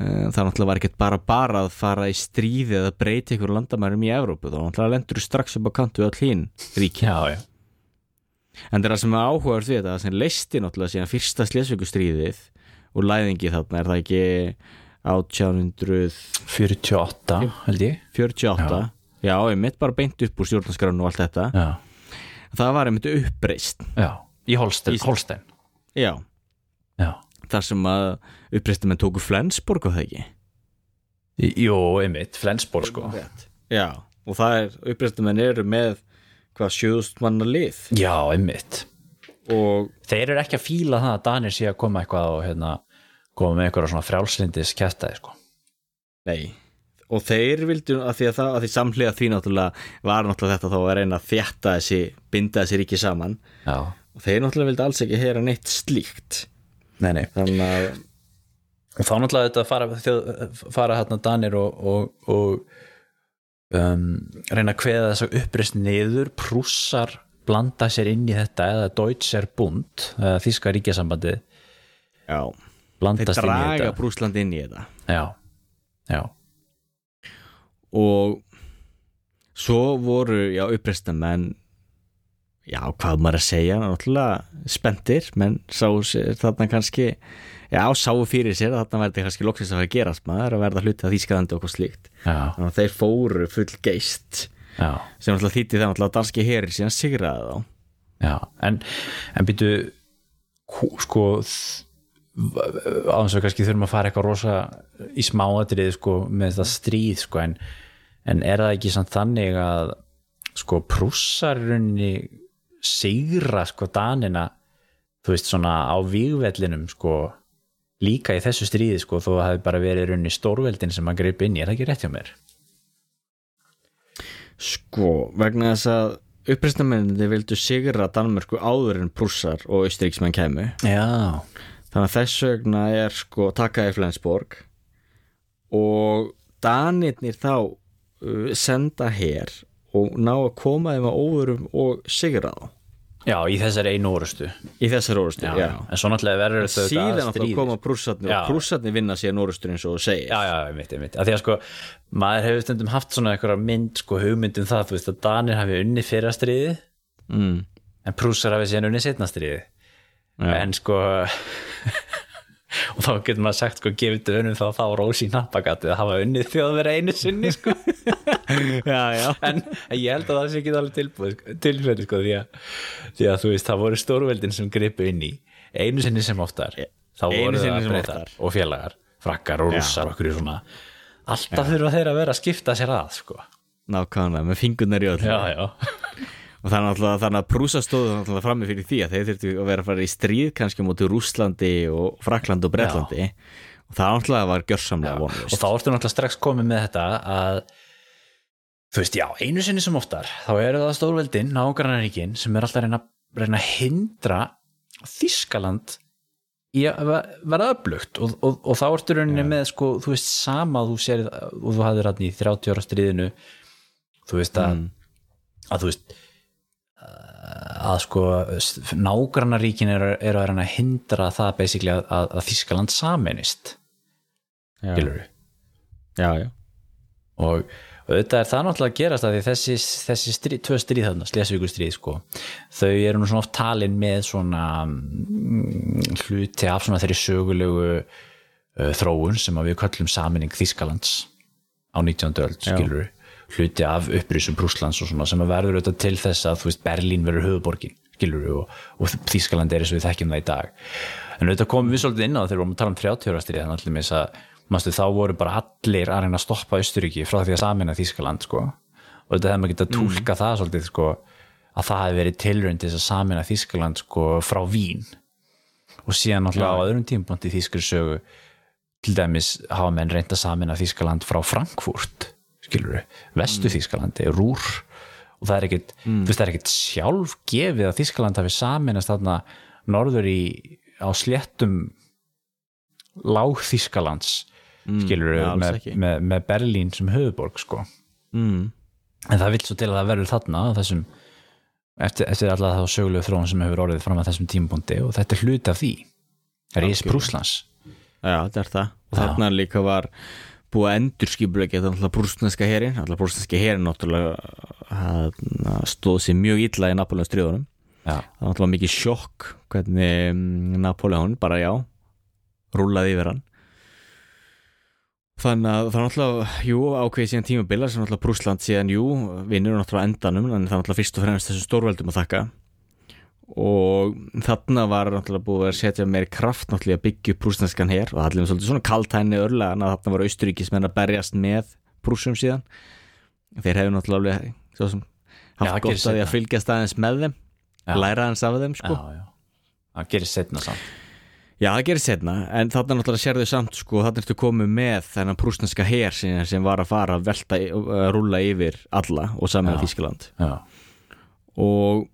uh, það náttúrulega var ekkert bara bara að fara í stríði eða breyti ykkur landamærum í Evrópu. Þá náttúrulega lendur strax upp á kantu við all hín ríki. Já, já. En það er það sem er áhugaður því þetta sem leisti náttúrulega síðan fyrsta slesvíkustríðið og læðingi þarna er það ekki 1848 48 held ég. Já, já einmitt bara beint upp úr stjórnarskránu og allt þetta. Já, það var einmitt uppreist já. í Holstein, Í- Holstein. já, Já. þar sem að uppreistum en tóku Flensborg og það ekki? Í- Jú, einmitt, Flensborg sko. Já, og það er uppreistum en eru með hvað sjöðust manna lið? Já, einmitt. Og Þeir eru ekki að fíla það að Danir sé að koma eitthvað og hérna, koma með eitthvað svona frjálslindis kæftæði sko. Nei, og þeir vildu að því að það, að því samhliða því náttúrulega var náttúrulega þetta þá að reyna að þjætta þessi, binda þessi ríki saman. Já, og þeir náttúrulega vildu alls ekki heyra neitt slíkt. Nei, nei. Þannig að, og þá náttúrulega þetta fara, fara hérna Danir og, og, og um, reyna að kveða þess að uppreist niður. Prússar blanda sér inn í þetta eða Deutscher Bund Þíska ríkjasambandið. Já, þeir draga Brúsland inn í þetta. Já, já, og svo voru, já, uppreistamenn já, hvað maður að segja náttúrulega spenntir menn sá þarna kannski já, sáu fyrir sér að þarna verði kannski loksins að fara að gerast maður að verða hluti að þýskaðandi okkur slíkt. Já, þannig að þeir fóru full geist já, sem náttúrulega þýtti það náttúrulega að danski herir síðan sigraði þá. Já. en, en býtu sko áðans að kannski þurfum að fara eitthvað rosa í smáatrið sko með það stríð sko en, en er það ekki samt þannig að sko prússarunni sigra sko danina þú veist svona á vígvellinum sko líka í þessu stríði sko þó að það hefði bara verið runni stórveldin sem að greip inn í, er það ekki rétt hjá mér? Sko, vegna þess að uppreistamenninni vildu sigra Danmörku áður en prússar og austríksmenn kæmu. Já, þannig að þess vegna er sko takaði Flensborg og Danirnir þá senda her og ná að koma þeim að óverum og sigra þá. Já í þessari einu orustu í þessar orustu, já, já, en svo náttúrulega verður þetta síðan auðvitað að koma prússarnir Já. og prússarnir vinna síðan orustur eins og segir. Já, já, einmitt, einmitt, að því að sko maður hefur stundum haft svona einhverja mynd sko hugmynd um það, þú veist að Danir hafi unni fyrra stríði, mm. en Prússar hafi síðan unni setna stríði Já. en sko og þá getur maður sagt sko gefið dönum þá þá rósi í nappagatið að hafa unnið þjóðvera einu sinni sko. Já, já. En, en ég held að það sé ekki alveg tilbúið tilfæði sko því að, því að þú veist það voru stórveldin sem gripu inn í einu sinni sem oftar. Þá Einu voru það breytar og félagar frakkar og rússar og okkur í svona. Alltaf þurfa þeir að vera að skipta sér að sko. Nákvæmlega, með fingurnar í öll já já og þannig að, þannig að Prúsa stóðu náttúrulega frammi fyrir því að þeir þurftu að vera að fara í stríð kannski mútið Rússlandi og Frakland og Bretlandi. Og það náttúrulega var gjörsamlega og vonlust þá ertu náttúrulega strax komið með þetta að þú veist, já, einu sinni sem oftar þá eru það stórveldin, nágrannaríkin sem er alltaf að reyna, reyna að hindra Þískaland í að ve- vera öflugt. Og, og, og þá ertu rauninni með sko, þú veist, sama þú sér og þú hafðir hann í 30 ára stríðinu þú veist að, að þú veist að sko nágrannaríkin eru, eru að að hindra það basically að, að, Þískaland saminist já, skilur já, já, og auðvitað er það náttúrulega að gerast að því þessi, þessi stríð, tvö stríð þarna, Slesvíkur stríð sko, þau eru nú svona oft talin með svona mm, hluti af svona þeirri sögulegu uh, þróun sem að við köllum saminning Þískalands á 19. öld, skilur hluti af upprisum Prúslands og svona sem að verður auðvitað til þess að þú veist Berlín verður höfuborgin, og, og Þískaland er eins og við þekkjum það í dag. En auðvitað komum við svolítið inn á það þegar við vorum að tala um 30 ára Manstu, þá voru bara allir að reyna að stoppa Östuríki frá því að samina Þískaland sko. og þetta hefði maður getað að túlka það svolítið sko, að það hefði verið tilrönd til þess að samina Þískaland sko, frá Vín. Og síðan náttúrulega á öðrum tímpúnt í Þískri sögu til dæmis hafa menn reynd að samina Þískaland frá Frankfurt skilur við, vestu Þískalandi Rúr og það er ekkit, þú veist, það er ekkit sjálf gefið að Þískaland hafi saminast þarna norður í á sléttum lág Þískalands skilur ja, við með, með, með Berlín sem höfuborg sko. Mm, en það vil svo til að það verður þarna þessum, eftir, eftir alla þá sögulegu þróun sem hefur orðið fram að þessum tímapunkti og þetta er hluti af því. Það er ís Prúslands já, þetta er það. Og þarna líka var búið að endur skipulegja þetta náttúrulega brúsneska herin. Alltaf brúsneska herin náttúrulega hann stóð sér mjög illa í Napoleon stríðunum. Já, það var mikið sjokk hvernig mm, Napoleon bara já rúlaði yfir hann. Þannig að það er náttúrulega jú, ákveðið síðan tímabila sem náttúrulega Brúsland síðan, jú, vinnur náttúrulega endanum en það er náttúrulega fyrst og fremst þessum stórveldum að þakka og þarna var náttúrulega búið að setja meiri kraft náttúrulega að byggja upp brúsneskan her. Og það allir svolítið svona kaltæni örlega að þarna var austuríkismenn að berjast með brúsum síðan. Þeir hefur náttúrulega svo sem haft gott að því að fylgjast aðeins með þeim Já. læra hans af þeim sko. Já, já. Það gerir setna samt. Já, það gerir setna, en þarna náttúrulega sérðu samt sko, þarna ertu komið með þennan prúsneska her sem, sem var að fara að velta, að rúlla yfir alla og saman Já. Þískaland já, og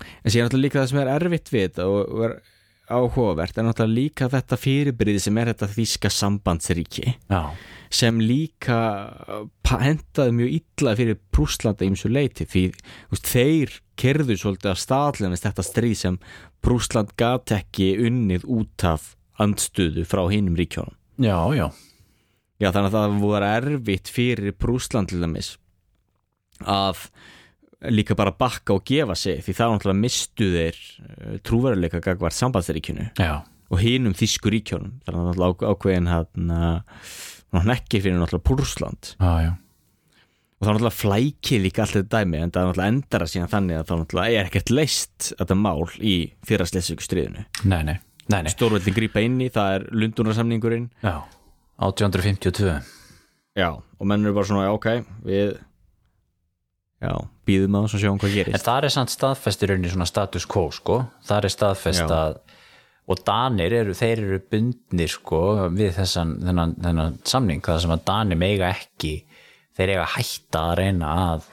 en síðan náttúrulega líka það sem er erfitt við þetta og er áhugavert er náttúrulega líka þetta fyrirbriði sem er þetta þíska sambandsríki já, sem líka hentaði mjög illa fyrir Prúslanda ímsu leiti því veist, þeir kerðu svolítið af staðlunist þetta stríð sem Prúsland gat ekki unnið út af andstöðu frá hinum ríkjónum já, já, Já, þannig að það voru erfitt fyrir Prúsland til dæmis að líka bara bakka og gefa sig því það náttúrulega mistu þeir trúveruleika gagvart sambandsríkjunu og hinum þýsku ríkjónum þannig að náttúrulega ákveðin hann ekki fyrir náttúrulega Prúsland já, já. og þá náttúrulega flækir líka allt þetta dæmi en það náttúrulega endara síðan þannig að þá náttúrulega er ekkert leist þetta mál í fyrra nei. stórveldin grípa inn í, það er lundunarsamningurinn. Já, 1852 já, og menn eru bara svona, ok við já, býðum að þess að sjáum hvað En gerist það er samt staðfest í rauninni svona status quo sko, það er staðfest Já. að og Danir eru, þeir eru bundnir sko við þessan þennan, þennan samning, það sem að Danir meiga ekki þeir eiga hætta að reyna að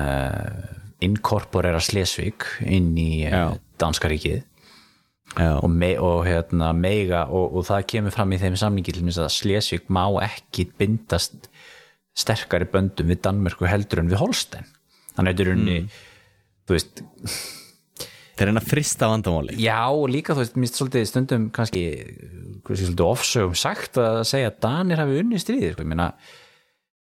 uh, inkorporera Slesvig inn í Já. ríkið. Já, og, me, og hérna meiga og, og það kemur fram í þeim samningi til að Slesvig má ekki bindast sterkari böndum við Danmörku heldur en við Holstein. Þannig að þetta er unni þú veist, þeir reyna að frista vandamáli. Já og líka þú veist, minnst svolítið stundum kannski, svolítið ofsögum sagt að segja að Danir hafi unni stríðið, sko, ég meina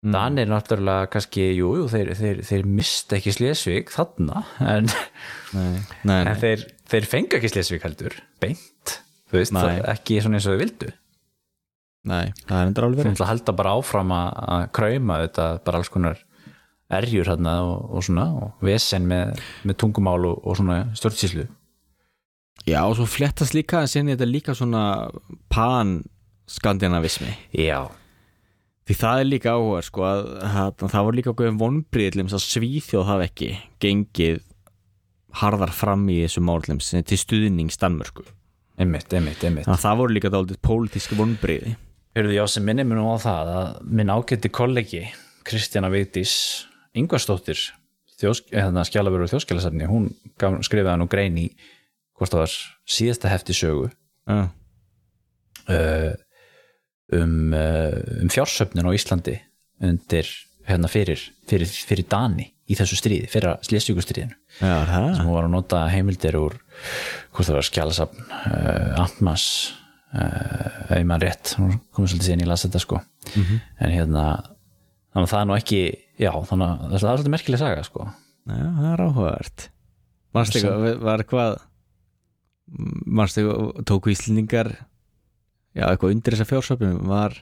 Danir náttúrulega kannski, jú, jú þeir, þeir, þeir mist ekki Slesvig þarna en, nei, nei, en nei. þeir, þeir fengu ekki Slesvig heldur beint, þú veist, það, ekki svona eins og þau vildu Nei, það er endur alveg þú verið ætla að halda bara áfram að, að krauma þetta, bara alls konar erjur hérna og, og svona og vesen með, með tungumál og, og svona stjórnsýslu. Já, og svo flettast líka en sinni þetta líka svona pan-skandinavismi. Já, Því það er líka áhuga sko að að það var líka okkur vonbriðlum að Svíþjóð hafi ekki gengið harðar fram í þessu málum sem til stuðnings Danmörku. Einmitt, einmitt, einmitt. Að það voru líka dálítið pólitíski vonbriði Hörðu, já, sem minni mér nú á það að minn ágætti kollegi Kristjana Vigdís Ingvarsdóttir hérna, skjálafur og þjóðskjálasafni hún gaf, skrifaði nú grein í hvort það var síðasta hefti sögu Já, uh, um, uh, um fjársöfnun á Íslandi undir hérna fyrir, fyrir, fyrir Dani í þessu stríði, fyrir slésjúkustriðinu sem hún var að nota heimildir úr hvort það var skjálasafn uh, Antmas uh, ef ég maður rétt, hún komið svolítið síðan ég las þetta sko. En hérna þannig að það er nú ekki, já þannig að það er svolítið merkileg saga sko. Já, það er áhugavert. Manstu eitthvað, var eitthvað Manstu eitthvað, tóku Íslendingar Já, eitthvað undir þessa fjársöfnum var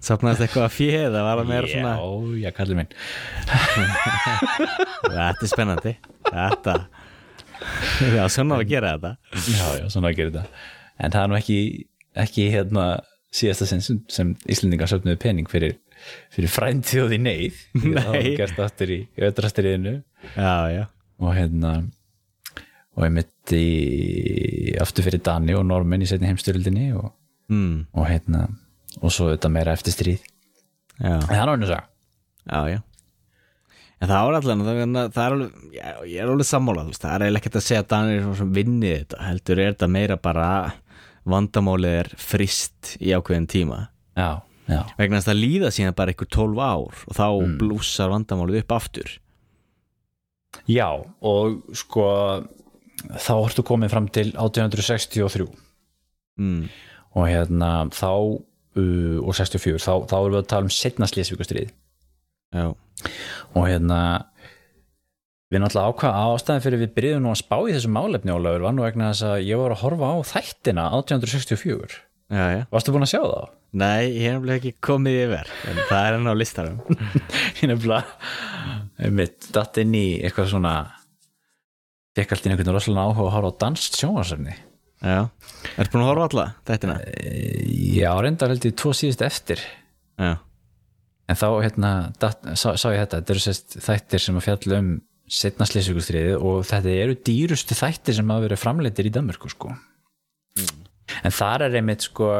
Safnaðist eitthvað að fjö eða var það meira svona já, já, kallið minn. Þetta er spennandi. Þetta Já, svona að gera þetta. Já, já, svona að gera þetta en það er nú ekki, ekki hérna síðasta sinn sem, sem Íslendingar söfnuðu pening fyrir, fyrir frændþjóð í neyð. Það var gert aftur í já og hérna og ég mitt í aftur fyrir Dani og Normen í setni heimstyrildinni og, mm, og hérna og svo þetta meira eftir stríð Já, en það er náttúrulega já, já. En það var allan, það, er alveg, ég er alveg sammálað, það er ekkert að segja að Danir er vinnið þetta, heldur er þetta meira bara vandamálið er frist í ákveðin tíma. Já, já, vegna að það líða síðan bara einhver 12 ár og þá mm. blúsar vandamálið upp aftur. Já og sko þá ertu komið fram til 1863 mm. og hérna þá uh, og 64, þá, þá erum við að tala um setna slésvíkustrið Já, og hérna við náttúrulega ákvaða ástæðan fyrir við byrjuðum nú að spá í þessu málefni Ólafur var nú vegna þess að ég var að horfa á þættina 1864 já, já. Varstu búin að sjá það? Nei, ég hef ekki komið yfir en það er enn á listarum Ég nefnilega mitt datt inn í eitthvað svona fekk allt inn einhvern rosalega áhuga að horfa á danst sjónvarsefni Já, ertu búin að horfa alla þættina? Já, reyndar held ég tvo síðust eftir. Já, en þá hérna datt, sá, sá ég þetta, þetta eru sérst þættir sem að fjalla um setna slýsvíkustriði og þetta eru dýrustu þættir sem hafa verið framleitir í Danmörku sko. En þar er einmitt sko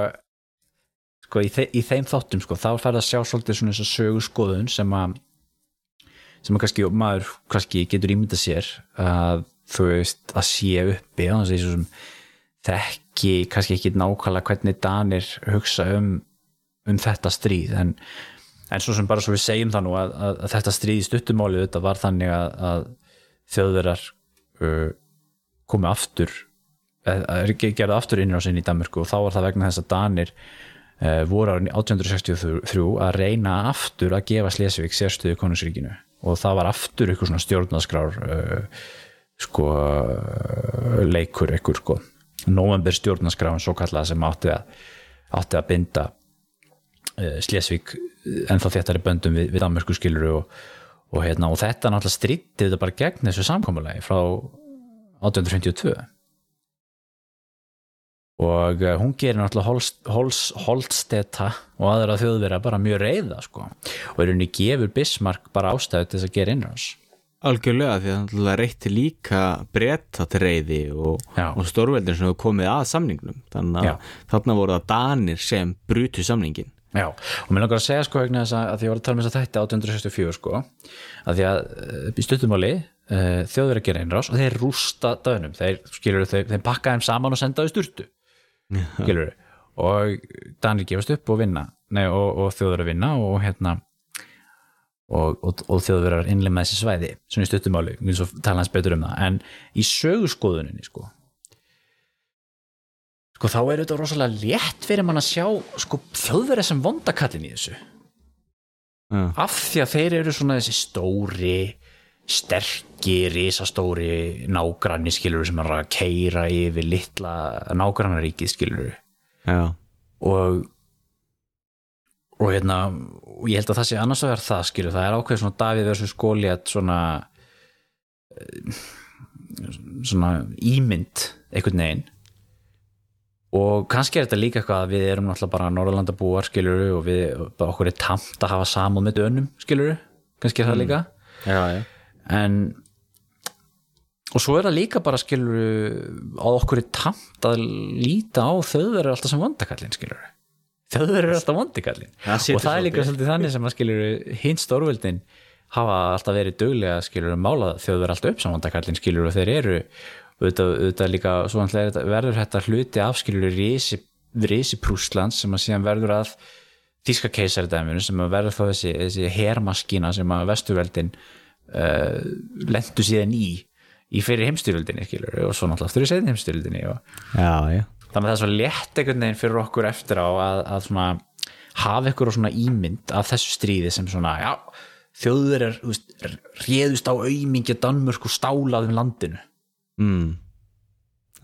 sko í, þe í þeim þáttum sko þá það að sjá svolítið svona þess að sögu skoðun sem að sem að kannski maður kannski getur ímyndað sér að þú veist að sé uppi á þess að þekki kannski ekki nákvæmlega hvernig Danir hugsa um um þetta stríð. En, en svo sem bara svo við segjum það nú að, að, að þetta stríð í stuttumálið þetta var þannig að, að þjóðverðar uh, komu aftur að gerðu aftur innráð sinni í Danmörku og þá var það vegna þess að Danir uh, voru árið 1863 að reyna aftur að gefa Slesvik sérstöðu konungsríkinu. Og það var aftur ykkur svona stjórnaskrár uh, sko leikur ykkur sko november stjórnaskráin svo kallaða sem átti að, átti að binda uh, Slesvik ennþá þéttari böndum við, við Danmörku skiluru og, og, hérna, og þetta náttúrulega stríti þetta bara gegn þessu samkomulegi frá 1852 og uh, hún gerir náttúrulega Holst, Holst, Holsteta og aðra þjóðverða bara mjög reyða sko. og er henni gefur Bismarck bara ástæðu til þess að gera innrás. Algjörlega því að það reytti líka breyta til reyði og, og stórveldin sem hefur komið að samningnum. Þannig að þarna voru það Danir sem brutu samningin Já, og mér langar að segja sko vegna þess að, að því ég var að tala um þess að þetta 1864 sko að því að uh, í stuttumáli uh, þjóður að gera innrás og þeir rústa döðnum, þeir skilur þeir, þeir pakka þeim saman og senda þau sturtu skilur og Danir gefast upp og vinna Nei, og, og þjóður að vinna og hérna og, og, og þjóður að innlega þessi svæði svona í stuttumáli, eins og tala hans betur um það. En í sögurskoðuninni sko sko þá er þetta rosalega létt fyrir mann að sjá sko þjóðverið sem vondakallin í þessu. Já. af því að þeir eru svona þessi stóri sterki, risastóri nágranni skilur sem er að keira yfir litla nágrannaríkið skilur já, og og hérna og ég held að það sé annars að vera það skilur það er ákveð svona Davíð versus Goliath svona eh, svona ímynd einhvern veginn og kannski er þetta líka eitthvað að við erum náttúrulega bara Norðurlandabúar skilur og við, okkur er tamt að hafa samúð með dönum skilur kannski er það líka já, já. en og svo er það líka bara skilur að okkur er tamt að líta á þauður alltaf sem vandakallin skilur þauður eru alltaf vandakallin Það og það er líka svolítið. þannig sem að skilur hinn stórvöldin hafa alltaf verið duglega skilur mála þauður alltaf upp sem vandakallin skilur og þeir eru auðvitað, auðvitað líka þetta- verður þetta hluti af skilur risi, risi Prúslands sem að síðan verður að þíska keisaridæminu sem að verður þá þessi, þessi hermaskína sem að vesturveldin uh, lendu síðan í í fyrir heimstyrjöldinni skilur og svo náttúrulega aftur í setni heimstyrjöldinni og þannig að það er svo létt einhvern veginn fyrir okkur eftir á að, að svona hafa ykkur svona ímynd af þessu stríði sem svona, já, þjóður er réðust á auðmingja Danmörk og stálaðum landinu Mm.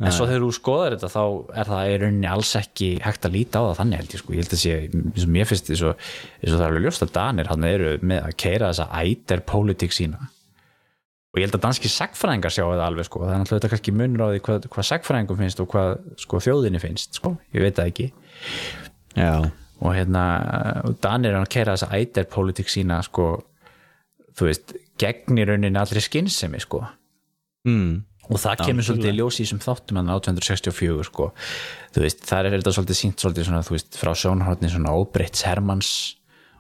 en svo þegar þú skoðar þetta þá er það í rauninni alls ekki hægt að líta á það þannig held ég sko, ég held að sé eins og mér finnst eins og, það er alveg ljóst að Danir hann eru með að keira þessa æder pólitík sína. Og ég held að danski sagfræðingar sjá það alveg sko, það er náttúrulega kannski munur á því hvað, hvað sagfræðingum finnst og hvað sko, þjóðinni finnst, sko, ég veit það ekki. Já, og hérna og Danir er að keira þessa æder pólitík sína sko, þú veist gegn í rauninni allri skinnsemi sko. Mm. Og það kemur svolítið í ljós í þessum þáttum hann 1864 sko. Veist, það er þetta svolítið sínt svolítið svona, veist, frá sjónhóttni svona óbreyts Hermanns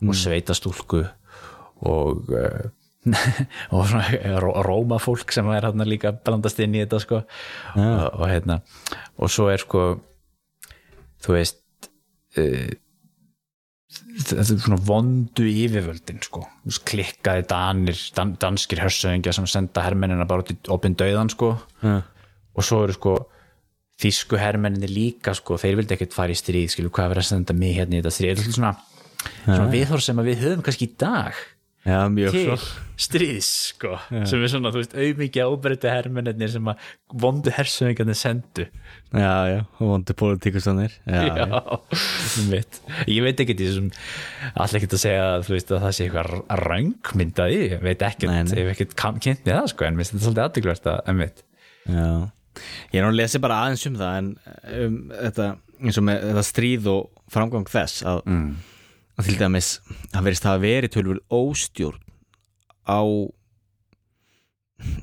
og sveitastúlku og uh, og svona ró- rómafólk sem er hérna líka blandast inn í þetta sko. Og, og hérna og svo er sko þú veist uh, þetta er svona vondu yfirvöldin sko, klikkaði danir, dan, danskir hörsöðingja sem senda hermennina bara út í opin döðan sko. Já. og svo eru sko þýsku hermenninni líka sko, þeir vildi ekkert fara í stríð skilu hvað er verið að senda mig hérna í þetta stríð Þetta er svona, svona viðhór sem við höfum kannski í dag já, til stríðs sko, sem er svona, þú veist, auðmikið ábreytti hermennir sem að vondu hersöðingarnir sendu já, já, vondu pólitíkustannir já, já. Já. Ég veit ekki þessum allir ekkert að segja veist, að það sé eitthvað röngmyndaði, ég veit ekkert nei. ef ekkert kam- kynnt með það sko, en mér finnst þetta svolítið aðdeglært að, en mitt Já, ég er nú að lesa bara aðeins um það en um, þetta, eins og með þetta stríð og framgang þess að, mm. Að til dæmis það verist hafa verið tölvöld óstjórn á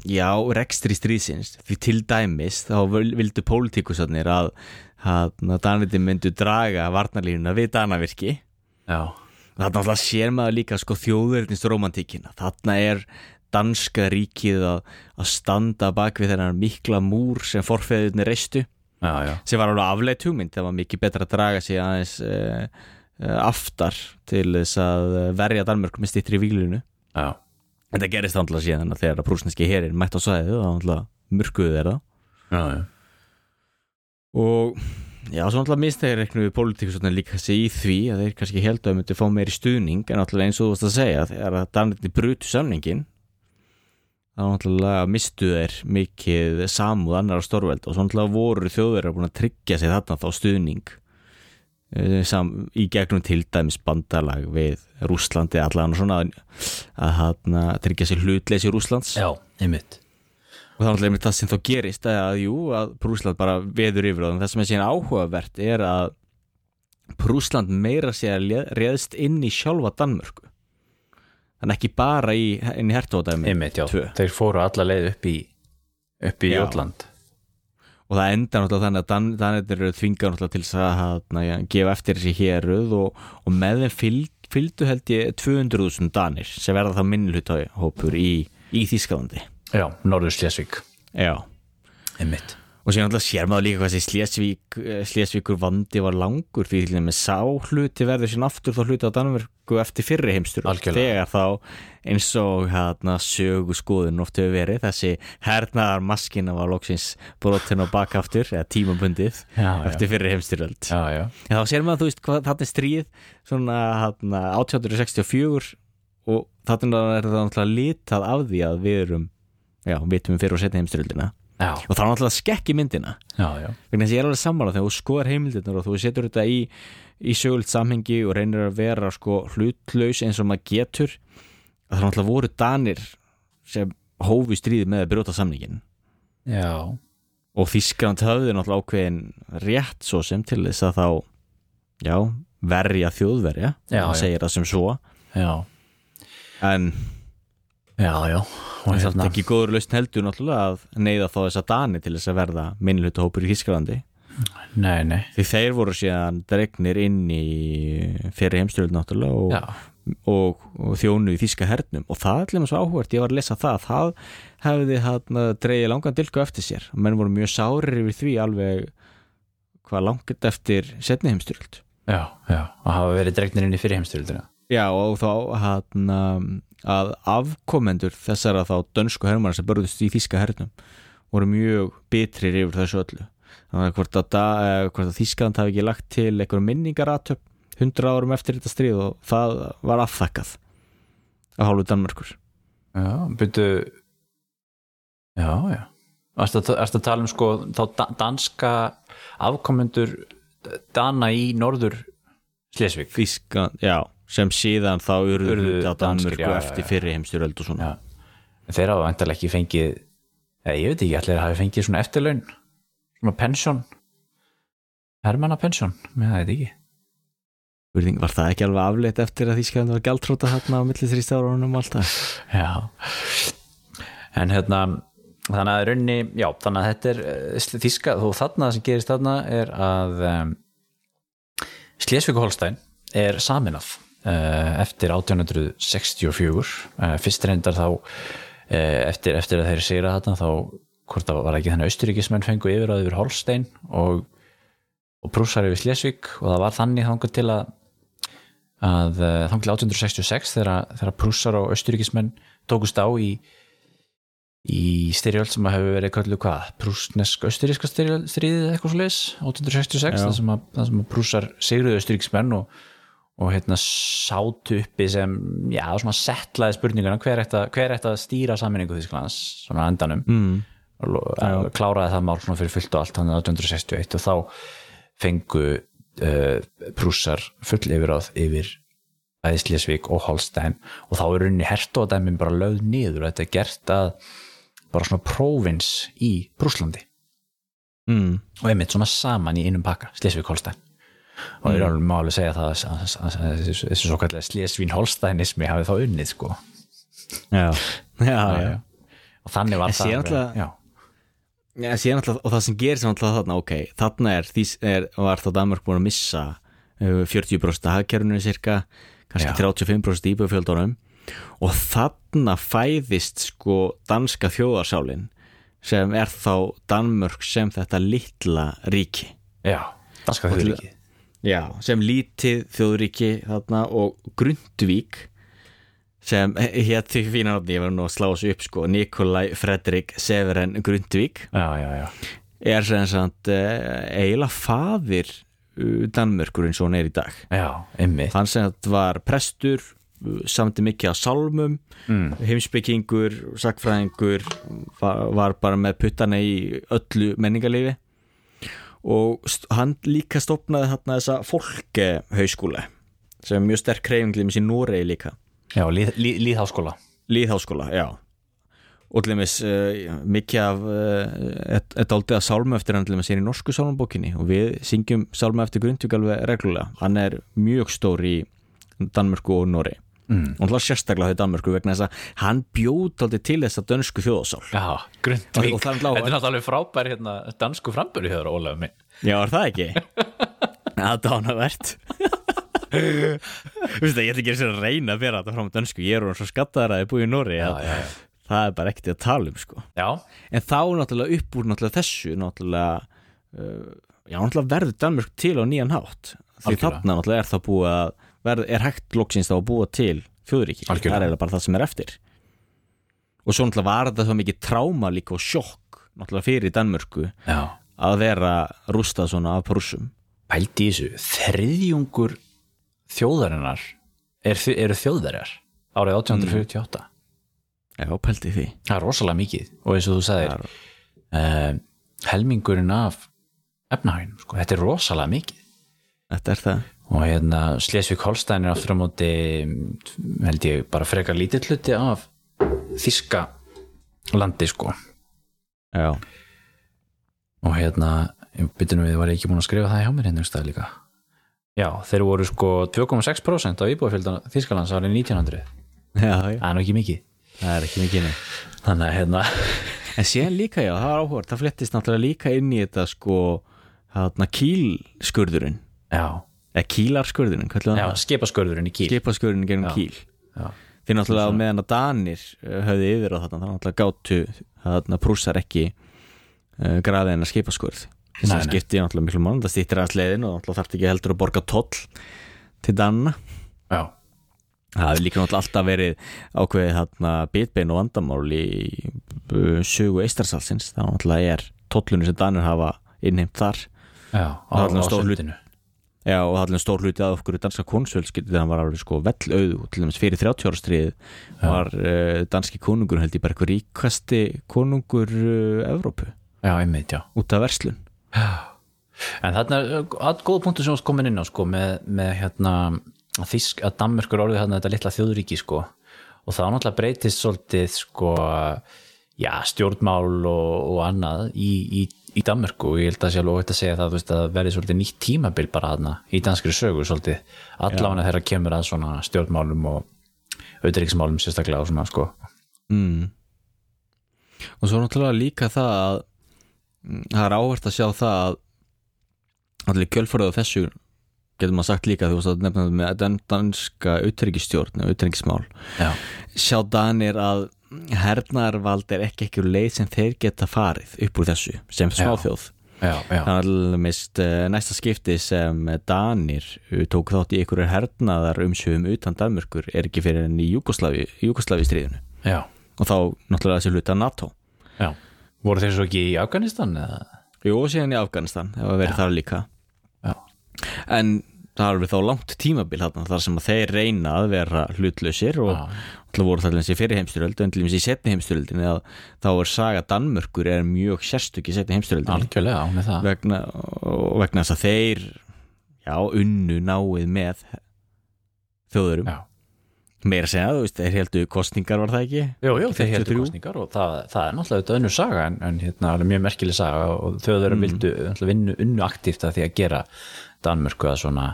já, rekstri stríðsins. Því til dæmis þá vil- vildu pólitíkusarnir að, að, að Danviti myndu draga varnarlínuna við Danavirki. Já, þarna alltaf sér maður líka sko þjóðverðnist romantíkina þarna er danska ríkið að, að standa bak við þennan mikla múr sem forfeðurni reistu já, já, sem var alveg afleitt hugmynd. Það var mikið betra að draga sig aðeins uh, aftar til þess að eh, verja Danmörk með stýttri í víglunu já, þetta gerist alltaf síðan þegar að prúsneski herin mætt á sæðið og alltaf mörkuðu þeirra já, já. og já, svo alltaf minnstæðir reiknum við pólitíkusotna líka sig í því að þeir kannski held að myndi fá meiri stuðning en alltaf eins og þú varst að segja þegar að Danirni brutu samningin þá alltaf mistu þeir mikið samúð annar stórveld og svo alltaf voru þjóður að búin að tryggja sig þarna þá stuðning. eh, sam, í gegnum til dæmis bandalag við Rússlandi allan og svona að, að, að tryggja sig hlutleysi Rússlands. Já einmitt. Og náttúrulega einmitt það sem þá gerist að jú, að Prúsland bara veður yfir og það sem er síðan áhugavert er að Prúsland meira sér réðst inn í sjálfa Danmörku. Þannig ekki bara í, inn í hertóðdæmi þeir fóru alla leið upp í upp í Já. Og það enda náttúrulega þannig að Dan, Danir eru þvingar náttúrulega til að hana, ja, gefa eftir þessi héruð og, og með þeim fylg, fylgdu held ég 200.000 Danir sem verða það minnluthópur í, í Þískalandi já, Norður Slesvík já. Einmitt, og síðan alltaf sér maður líka hvað þessi Slesvík, Slesvíkur vandi var langur því til með sá hluti verður sín aftur þá hluti á Danmörku eftir fyrri heimstur þegar þá eins og hérna sögu skoðun oft hefur verið þessi hernaðar maskina var loksins brotin og bakaftur eða tímabundið Já, já. eftir fyrri já, já, en þá sér maður þú veist hvað þarna er stríð svona hérna 1864 og þarna er það náttúrulega litað af því að við erum já, vitum við fyrir og setja heimstyrjöldina já, og það er náttúrulega skekki myndina. Já, já, vegna þess að ég er alveg sammála þegar þú skoðar heimildirnar og þú setur þetta í, í sögult samhengi og reynir að vera sko hlutlaus eins og maður getur að það náttúrulega voru danir sem hófu stríði með að brjóta samningin já, og Þískland höfði náttúrulega ákveðin rétt svo sem til þess að þá já, verja þjóðverja það segir það sem svo. Já, en já, já. það Og er hérna, ekki góður lausn heldur náttúrulega að neyða þá þessa dani til þess að verða minnluta hópur í Þísklandi nei, nei, því þeir voru síðan dregnir inn í fyrir heimstyrjöld náttúrulega og, og, og þjónu í þíska hernum. Og það er allir svo áhugert, ég var að lesa það það hefði hann dreigið langan dilku eftir sér. Og menn voru mjög sárir yfir því alveg hvað langt eftir setni heimstyrjöld já, já, að hafa verið dregnir inn í fyrir heimstyrjöldina. Já og þá hann að afkomendur þessara þá dönsku hermara sem börðust í þíska hernum voru mjög bitrir yfir þessu öllu þannig að hvort að, að Þískland hafi ekki lagt til einhverjum minningaratöp hundra árum eftir þetta stríð og það var afþakkað af hálfu Danmörkur Já, byrju, já, já. Erstu að, að tala um sko þá da- danska afkomendur Dana í norður Slesvig? Þískland, já, sem síðan þá urðu hluti á Danmörku eftir fyrri heimstyröld og svona. Já. Þeir hafa vantarlega ekki fengið eða ég veit ekki, allir hafi fengið svona eftirlaun svona pensjón hermanna pensjón, með það veit ekki. Var það ekki alveg afleitt eftir að Þískland var gjaldtróta þarna á milli þrýstárunum og allt það? Já. En hérna þannig að raunni, já, þannig að þetta er eh, þíska, þó þarna sem gerist þarna er að um, Slesvík-Holstein er saminað uh, eftir 1864 uh, fyrst reyndar þá uh, eftir, eftir að þeir segra þarna þá hvort það var ekki þannig að austuríkismenn fengu yfir að yfir Holstein og, og prúsar yfir Slesvík og það var þannig þangað til að að þangað til 1866 þegar, þegar prúsar og austuríkismenn tókust á í í styrjöld sem að hefur verið köllu hvað, prúsnesk austuríska stríðið eitthvað leis, 1866 Já. það sem, að, það sem að prúsar sigruðu austuríkismenn og, og hérna sátu uppi sem, já, svona settlaði spurninguna hver ætti að, stýra sammenningu Þísklands, svona endanum Mm. og lo- kláraði það mál svona fyrir fullt og allt hann 1861 og þá fengu uh, prússar full yfir áð yfir Æðislesvík og Holstein og þá er unni hertóðdæmin bara lögð niður og þetta er gert að bara svona próvins í Prúslandi Mm. og einmitt svona saman í einum pakka Slesvík Holstein og ég er alveg má alveg segja það að- að að- að þessu svo kallega Slesvín Holsteinismi hafi þá unnið sko. Já, já, já, já. og þannig var En það alltaf- alltaf, og það sem gerir sem alltaf þarna, ok, þarna er, því er var þá Danmark búin að missa uh, 40% af hagkerfinu cirka, kannski Já. 35% íbjöfjöldunum og þarna fæðist sko danska þjóðarsálin sem er þá Danmörk sem þetta litla ríki. já, danska þjóðríki Já, sem lítið þjóðríki þarna og Grundvík sem hétt því fína nafni, ég var nú að slá þessu upp sko, Nikolai Fredrik Severen Grundvík. Já, já, já, er sem sagt uh, eiginlega faðir uh, Danmörkur eins og hann er í dag. Já, einmitt. Hann sem sagt var prestur uh, samti mikið af sálmum mm. heimspekingur, sakfræðingur var, var bara með puttana í öllu menningarlifi og hann líka stopnaði þarna þessa fólkehauskúla sem er mjög sterk kreyfingli með sér Noregi líka. Já, líð, líð, líðháskóla Líðháskóla, já. Og til dæmis uh, mikið af uh, þetta aldrei að sálma eftir hann til dæmis er í norsku sálmabókinni. Og við syngjum sálma eftir Grundvík alveg reglulega. Hann er mjög stór í Danmörku og Nóri mm. og hann hlað sérstaklega í Danmörku vegna þess að hann bjóð aldrei til þess að dönsku þjóðasál já, Grundvík Og það er náttúrulega- þetta er náttúrulega frávær hérna, dansku framböru hér Ólaf minn. Já, er það ekki? Það er dánavert Þú veist það, ég ætla ekki að reyna að bera þetta fram á dönsku. Ég er hún svo skattaðar að ég búið í Nóri já, að já, já, það er bara ekkert að tala um sko. Já, en þá náttúrulega upp úr náttúrulega þessu náttúrulega uh, já náttúrulega verður Danmörk til á nýjan hátt. Því þarna náttúrulega er það búið að verð, er hægt loksins þá að búa til þjóðuríki það er eiginlega bara það sem er eftir. Og svo náttúrulega var þetta svo mikið tráma líka og sjokk náttúrulega fyrir Danmörku já. að vera rústað svona af prússum. Pældi þessu, þriðjungur þjóðarinnar er, eru þjóðverjar árið 1848 já, pældi því. Það er rosalega mikið og eins og þú sagðir Já. uh, helmingurinn af efnahægum, sko, þetta er rosalega mikið. Þetta er það og hérna Slesvik Holstein er aftur á móti held ég bara frekar lítill hluti af þíska landi sko. Já, og hérna, byrjunum við var ég ekki búin að skrifa það hjá mér hérna einhverstað líka? Já, þeir voru sko 2,6% af íbúafjöldan Þískalands árið 1900 já, já, það er ekki mikið. Það er ekki mikið nei. Þannig að hérna En síðan líka, já, það var áhugað, það flettist náttúrulega líka inn í þetta sko, þarna kýlskurðurinn, já, eða það? skipaskurðurinn í kýl Skipaskurðurinn gennum Já. kýl. já, Þeir náttúrulega á meðan að Danir uh, höfðu yfir á þarna, þannig náttúrulega gátu þarna prússar ekki uh, graðið en að skipaskurð. Þess að skipti náttúrulega miklu mann, það stýttir að sleiðin og náttúrulega þarf ekki heldur að borga toll til Danna. já, Það hefði líka náttúrulega alltaf verið ákveðið þarna bitbein og vandamál í uh, sögu eistarsalsins þá náttúrulega er tollunni sem Danir hafa innheimt þar já á, á hlut. sundinu Já og það er stór hluti að okkur danska konsulskipti þegar hann var alveg sko vell auðu til dæmis fyrir 30 ára stríð var uh, danski konungur held ég bara eitthvað ríkasti konungur uh, Evrópu. Já, einmitt, já. Út af verslun. En þarna er að góða punktur sem varst komin inn á sko, með, með hérna Þísk, að Danmörkur orðið þarna þetta litla þjóðríki sko, og það náttúrulega breytist svolítið sko, já, stjórnmál og, og annað í, í, í Danmörku og ég held að alveg óvægt að segja það veist, að verði svolítið nýtt tímabil bara þarna í danskri sögu svolítið. Allavega þegar kemur að svona stjórnmálum og auðvitaðriksmálum sérstaklega og svona sko. Mm. og svo náttúrulega líka það að mm, það er áhvert að sjá það að allir kjölfarið á þessu getur maður sagt líka þú veist að nefna þetta með dan- danska auðvitaðrikistjórn auðvitaðrikismál Já, sjá Danir að hernaðarvald er ekki ekki úr leið sem þeir geta farið upp úr þessu sem smáþjóð. Já, já, þannig að uh, næsta skipti sem Danir uh, tók þátt í einhverju hernaðar umsjöfum utan Danmörkur er ekki fyrir enn í Júkoslavi, stríðinu já, og þá náttúrulega þessi hluta NATO. Já. Voru þeir svo ekki í Afganistan eða? Jú, síðan í Afganistan, ef að verið þar líka. Já, en það er alveg þá langt tímabil þarna þar sem þeir reyna að vera hlutlausir og alltaf voru það þessi fyrir heimstyröld en til dæmis í setni heimstyröldin þá er saga Danmörkur er mjög sérstök í setni heimstyröldin algjörlega með það vegna, og vegna þess að þeir já, unnu náið með þjóðurum Já, meira segja, þú veist, þeir heldu kostningar var það ekki? Jú, jú, þeir heldur 53. kostningar og það, það er náttúrulega þetta önnur saga en, en hérna mjög merkileg saga og þjóður mm. vildu vinnu, unnu aktíft að því að gera Danmörku að svona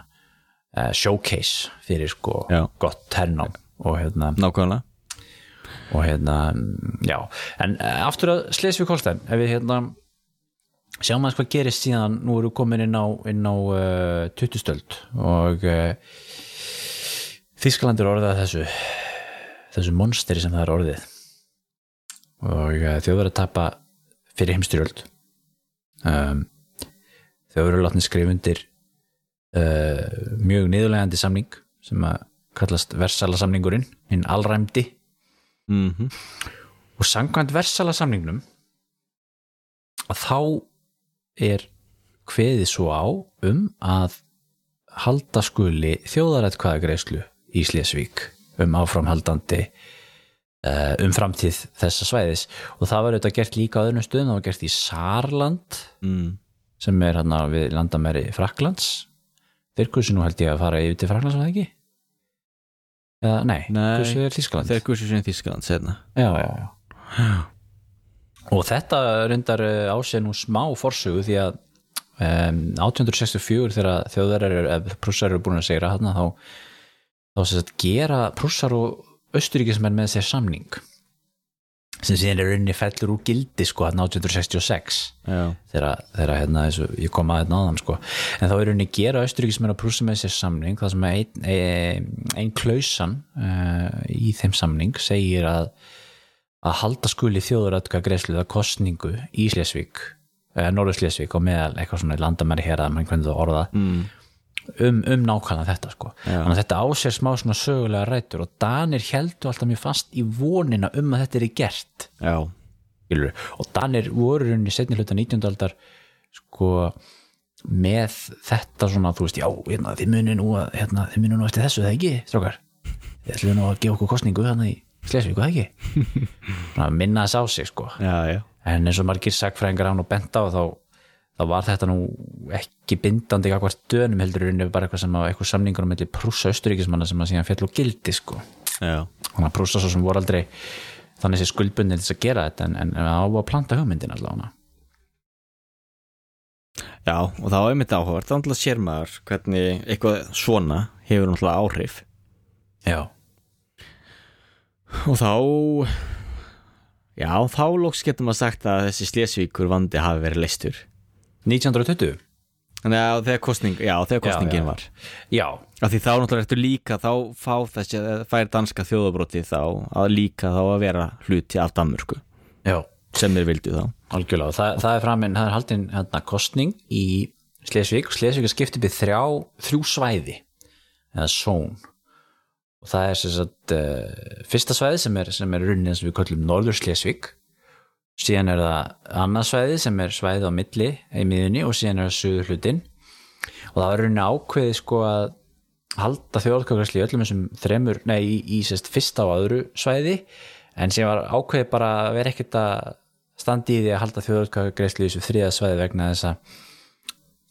uh, showcase fyrir sko Já. gott hernám og hérna, Nákvæmlega. og hérna já, en uh, aftur að Slesvík Holstein, ef við hérna sjáum aðeins hvað gerist síðan nú eru komin inn á, á uh, 20 stöld og Þískaland er orðið að þessu þessu monsteri sem það er orðið. Og þau verður að tapa fyrir heimstyrjöld um, þau verður látni skrif undir uh, mjög niðurlegandi samning sem að kallast Versala samningurinn hinn allræmdi mm og samkvæmt Versala samningnum að þá er kveðið svo á um að halda skuli þjóðarætkvæðagreislu í Slesvík um áframhaldandi uh, um framtíð þessa svæðis. Og það var auðvitað gert líka á öðrum stöðum, það var gert í Sarland mm. sem er hérna við landamæri Fraklands þeir kursi nú held ég að fara yfir til Fraklands var það ekki? Eða, nei, Nei, kursi er Þískaland Þeir kursu sem Þískaland setna já, já, já. Og þetta reyndar á sig nú smá forsögu því að um, 1864 þegar þjóðverðar eru, prússar eru búin að segra þarna þá, þá gera prússar og austuríkismenn með sér samning sem síðan er rauninni fellur úr gildi sko hann 1866 Já, þegar, hérna, þessu, ég kom að þetta náðan sko. en þá er rauninni gera austuríkismenn að prússa með sér samning það sem ein, ein, ein klausan uh, í þeim samning segir að að halda skuli þjóðuratka greiðsluða kostningu í Slesvík eða Norður Slesvík og meðal eitthvað svona landamæri hér að mann hvernig það orða mm. Um, um nákvæmlega þetta sko. Þannig að þetta ásér smá svona sögulega rætur og Danir heldur alltaf mjög fast í vonina um að þetta er gert. Og Danir voru í setni hluta 19. aldar sko með þetta svona, þú veist, já, hérna, þið munir nú að, hérna, þið munir nú eftir þessu, það ekki, strákar? Ég ætlum nú að gefa okkur kostningu þannig í Slesvík, hvað ekki? Svona minna þess á sig sko. Já, já, en eins og margir sagfræðingar án og benda á þá, þá var þetta nú ekki bindandi eitthvað dönum heldur rauninni bara eitthvað sem að eitthvað samningur um milli prússa austuríkismanna sem að síðan fjall og gildi sko. Já. þannig að prússa svo sem voru aldrei þannig sé skuldbundin til að gera þetta en, en, en á að planta hugmyndin allavega. Já, og þá er mitt áhugavert, þá náttúrulega sér maður hvernig eitthvað svona hefur náttúrulega áhrif. Já, og þá já, þá lóks getur maður sagt að þessi slésvíkur vandi hafi verið leistur 1920 þannig að þegar kostning, já, þegar kostningin já. var. Já, af því þá náttúrulega ertu líka þá fá þessi, fær danska þjóðabróti þá að líka þá að vera hluti af Danmörku. Já, sem þeir vildu þá. Algjörlega. Það, það er framinn, það er haldin hérna, kostning í Slesvík. Og Slesvík er skiptið við þrjá, þrjú svæði eða són og það er sem sagt uh, fyrsta svæði sem er, sem er runnin sem við kallum Norður Slesvík síðan er það annað svæði sem er svæði á milli í miðunni og síðan er það suður hlutin og það var runni ákveði sko að halda þjóðalkvæðsli í öllum þessum þremur, nei, í, í sérst fyrsta og öðru svæði. En sem var ákveði bara að vera ekkert að standi í því að halda þjóðalkvæðsli í þessu þriða svæði vegna þess að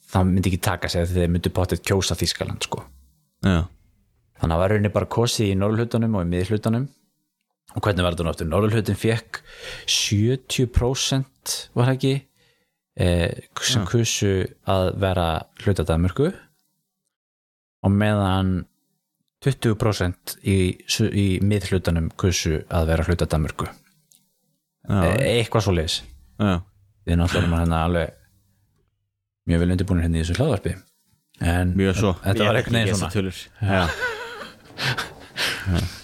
það myndi ekki taka sig að þeir myndi potið kjósa Þískaland sko. Já, þannig að það var rauninni bara kosið í norðurhlutunum og í miðhlutunum og hvernig var þetta aftur? Norðurhlutin fekk 70% var það ekki eh, sem kursu að vera hluta Danmörku og meðan 20% í, í miðhlutunum kursu að vera hluta Danmörku já, e eitthvað svo leis já. við náttúrulega erum hérna alveg mjög vel undirbúinir hérna í þessu hlaðvarpi en mjög svo. þetta var veginn þessar svona. tölur. Já.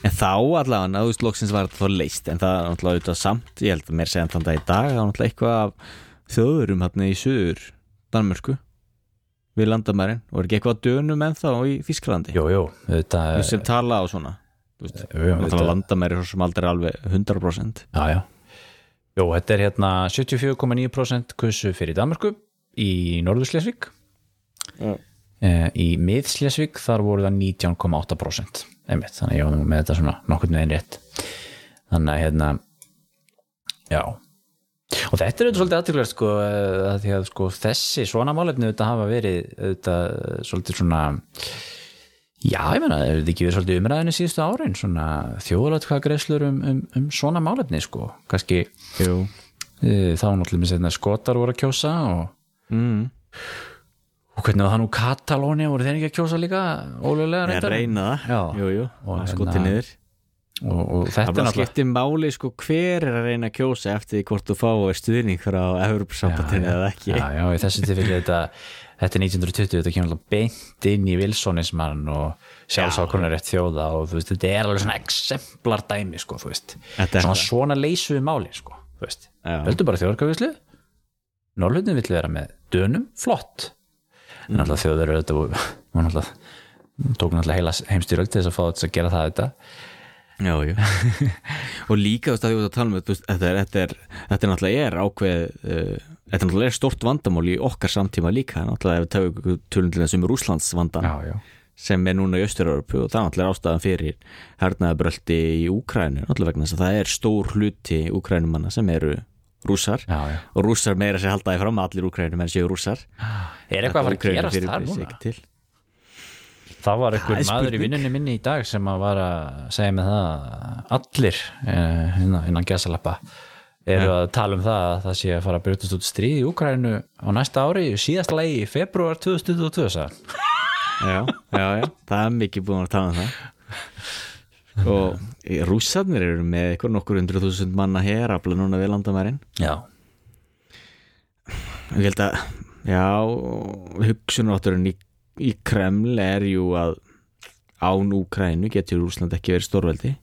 En þá allavega náðust loksins var þetta þá leist en það er náttúrulega auðvitað samt ég held að mér segja þann dag í dag það er náttúrulega eitthvað af þjóðurum hérna í söður Danmörku. Við landamærin. Og er ekki eitthvað dönum ennþá í Þísklandi jú, jú, þetta Þú sem tala á svona Þú veist, Jú, jú, landamæri svo sem aldrei er alveg 100% Já, já. Jó, þetta er hérna 74,9% kursu fyrir Danmarku í Norðurslesvík. Eh, Í Miðslesvík þar voru það 19,8%. Einmitt, þannig að ég var með þetta svona nokkurn veginn rétt. Þannig að hérna, já. Og þetta er auðvitað svolítið aðtilvægt sko, eh, að að sko þessi svona málefni auðvitað hafa verið auðvitað svolítið svona Já, ég meina, er þetta ekki verið svolítið umræðinu síðustu árin, svona þjóðlatkvæða greiðslur um, um, um svona málefni, sko, kannski Jú e, þá náttúrulega með skotar voru að kjósa og, mm. Og hvernig var það nú Katalónia, voru þeir ekki að kjósa líka ólega Ég reyndar? reyna það. Já. Jú, jú, Og hérna- skoti niður. Og, og þetta er náttúrulega máli sko hver er að reyna að kjósa eftir hvort þú fáir stuðning frá já. eða ekki? Já, já, í þessu tilfelli þetta þetta er 1920, þetta kemur alltaf beint inn í Wilsonismann og sjálfsákunar rétt þjóða og veist, þetta er alveg svona exemplar dæmi, sko, þú veist. Þetta svona, svona leysu við máli, sko, þú veist. Já. Veldu bara þjóðarkafislu Norrlutin vill vera með dönum, flott en alltaf þjóður þetta voru- var náttúrulega tók náttúrulega heila heimstyröld til þess að fá þess að gera það þetta Já, já. Og líka þú veist að því að tala um þú veist, þetta, er, þetta, er, þetta er náttúrulega er ákveð uh, þetta er náttúrulega er stort vandamál í okkar samtíma líka. Náttúrulega ef við tökum tölum til þessum Rússlands vandan já. sem er núna í Östurörpu og það er náttúrulega ástæðan fyrir hernaðabröldi í Úkrænu náttúrulega vegna þess að það er stór hluti Úkrænumanna sem eru rússar. Já, já. og rússar meira sér haldaði fram allir Úkrænumenn séu rússar. Er eitthvað að fara að gerast þar núna? Það var einhver er maður í vinnunni minni í dag sem að var að segja með það að allir eh, innan, innan gesalappa eru að tala um það að það sé að fara að brjótast út stríð í Úkrænu á næsta ári síðast lagi í februar 2022 sagði hann. já, já, já, það er mikið búin að tala um það og rússarnir eru með eitthvað nokkur hundruð þúsund manna herafla núna við landamærin. Já, ég held að já, hugsunátturinn í, í Kreml er jú að án Úkrænu getur Rússland ekki verið stórveldi.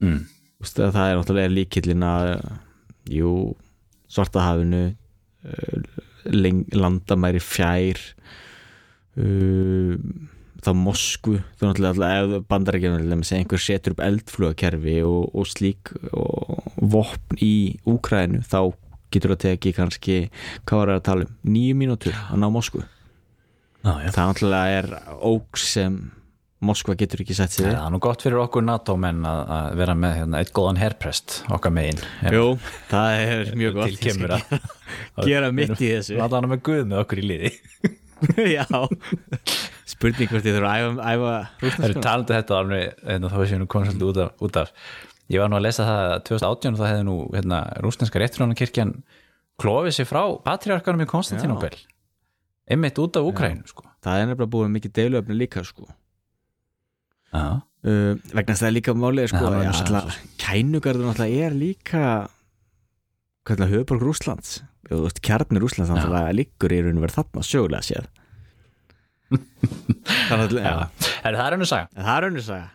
Mm. Það er náttúrulega líkillin að jú, svartahafinu leng, landamæri fjær uh, þá Moskvu þá náttúrulega bandarækjum einhver setur upp eldflugakerfi og, og slík og vopn í Úkrænu þá getur það tekið kannski hvað var það að tala um, nýju mínútur að ná Moskvu. Það náttúrulega er óg sem Moskva getur ekki sett sig það er nú gott fyrir okkur NATO menn að, vera með hérna, eitt góðan herprest okkar megin. Jú, það er mjög gott. til kemur að gera mitt í þessu. Láta hann með guð með okkur í liði. Já Spurning hvort ég þurfa að æfa, æfa það eru talandi þetta alveg hérna, þá er sér nú komið svolítið út af, út af. Ég var nú að lesa það að 2018 þá hefði nú hérna, rúsneska rétturhjónakirkjan klofið sér frá patriarkanum í Konstantinopel einmitt út af Úkræn sko. Það er nefnilega búið mikið deiluöfni líka sko. Já. uh, vegna þess að það er líka málið sko, það alltaf, kænugarður náttúrulega er líka hvernig höfuborg Rúslands veist, kjarnir Rúslands Já. náttúrulega liggur í raun og verið þarna sjögulega séð þannig ja. Er það er hennu saga. En það er önnur saga.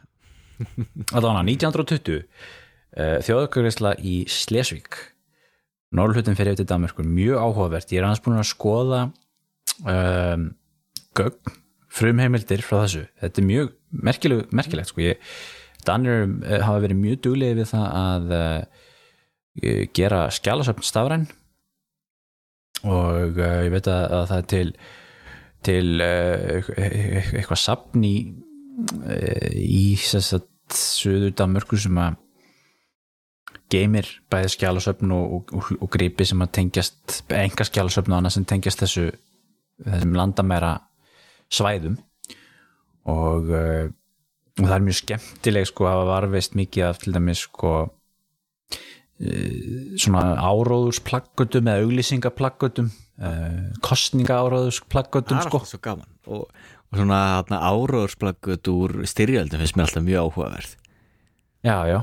Allavega 1920 uh, þjóðakurvisla í Slesvík. Norrlutin fyrir eftir Danmörkur mjög áhugavert, ég er aðeins búin að skoða um, gögn frumheimildir frá þessu. Þetta er mjög merkileg, merkilegt sko. Danir uh, hafa verið mjög duglega við það að uh, gera skjálasöfn stafræn. Og uh, ég veit að, að það er til til uh, eitthvað safn í uh, í þess að söður Danmörku sem að geymir bæði skjálasöfn og, og, og gripi sem að tengjast enga skjálasöfn og annað sem tengjast þessu þessum landamæra svæðum. Og, uh, og það er mjög skemmtileg sko að hafa varveist mikið af til dæmis sko svona áróðursplaggutum eða auglýsingaplaggutum uh, kostningaáróðursplaggutum Það er sko. alltaf svo gaman. Og, og svona áróðursplaggut úr styrjöldum finnst mér alltaf mjög áhugaverð. Já, já,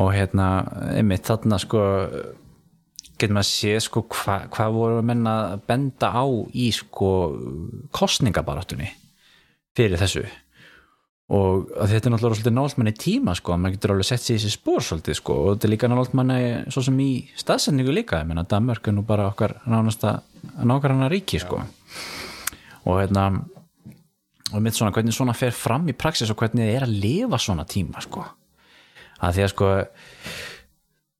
og hérna einmitt þarna sko getur maður að sé sko hvað hva voru menn að benda á í sko kostningabaráttunni fyrir þessu og þetta er náttúrulega svolítið manni tíma sko, maður getur alveg sett sér í þessi spór svolítið sko. Og þetta er líka manni svo sem í staðsendingu líka, ég menna Danmörk er nú bara okkar nánasta nákvæmna ríki sko. Og hérna og mitt svona, hvernig svona fer fram í praxis og hvernig þið er að lifa svona tíma sko. Að því að sko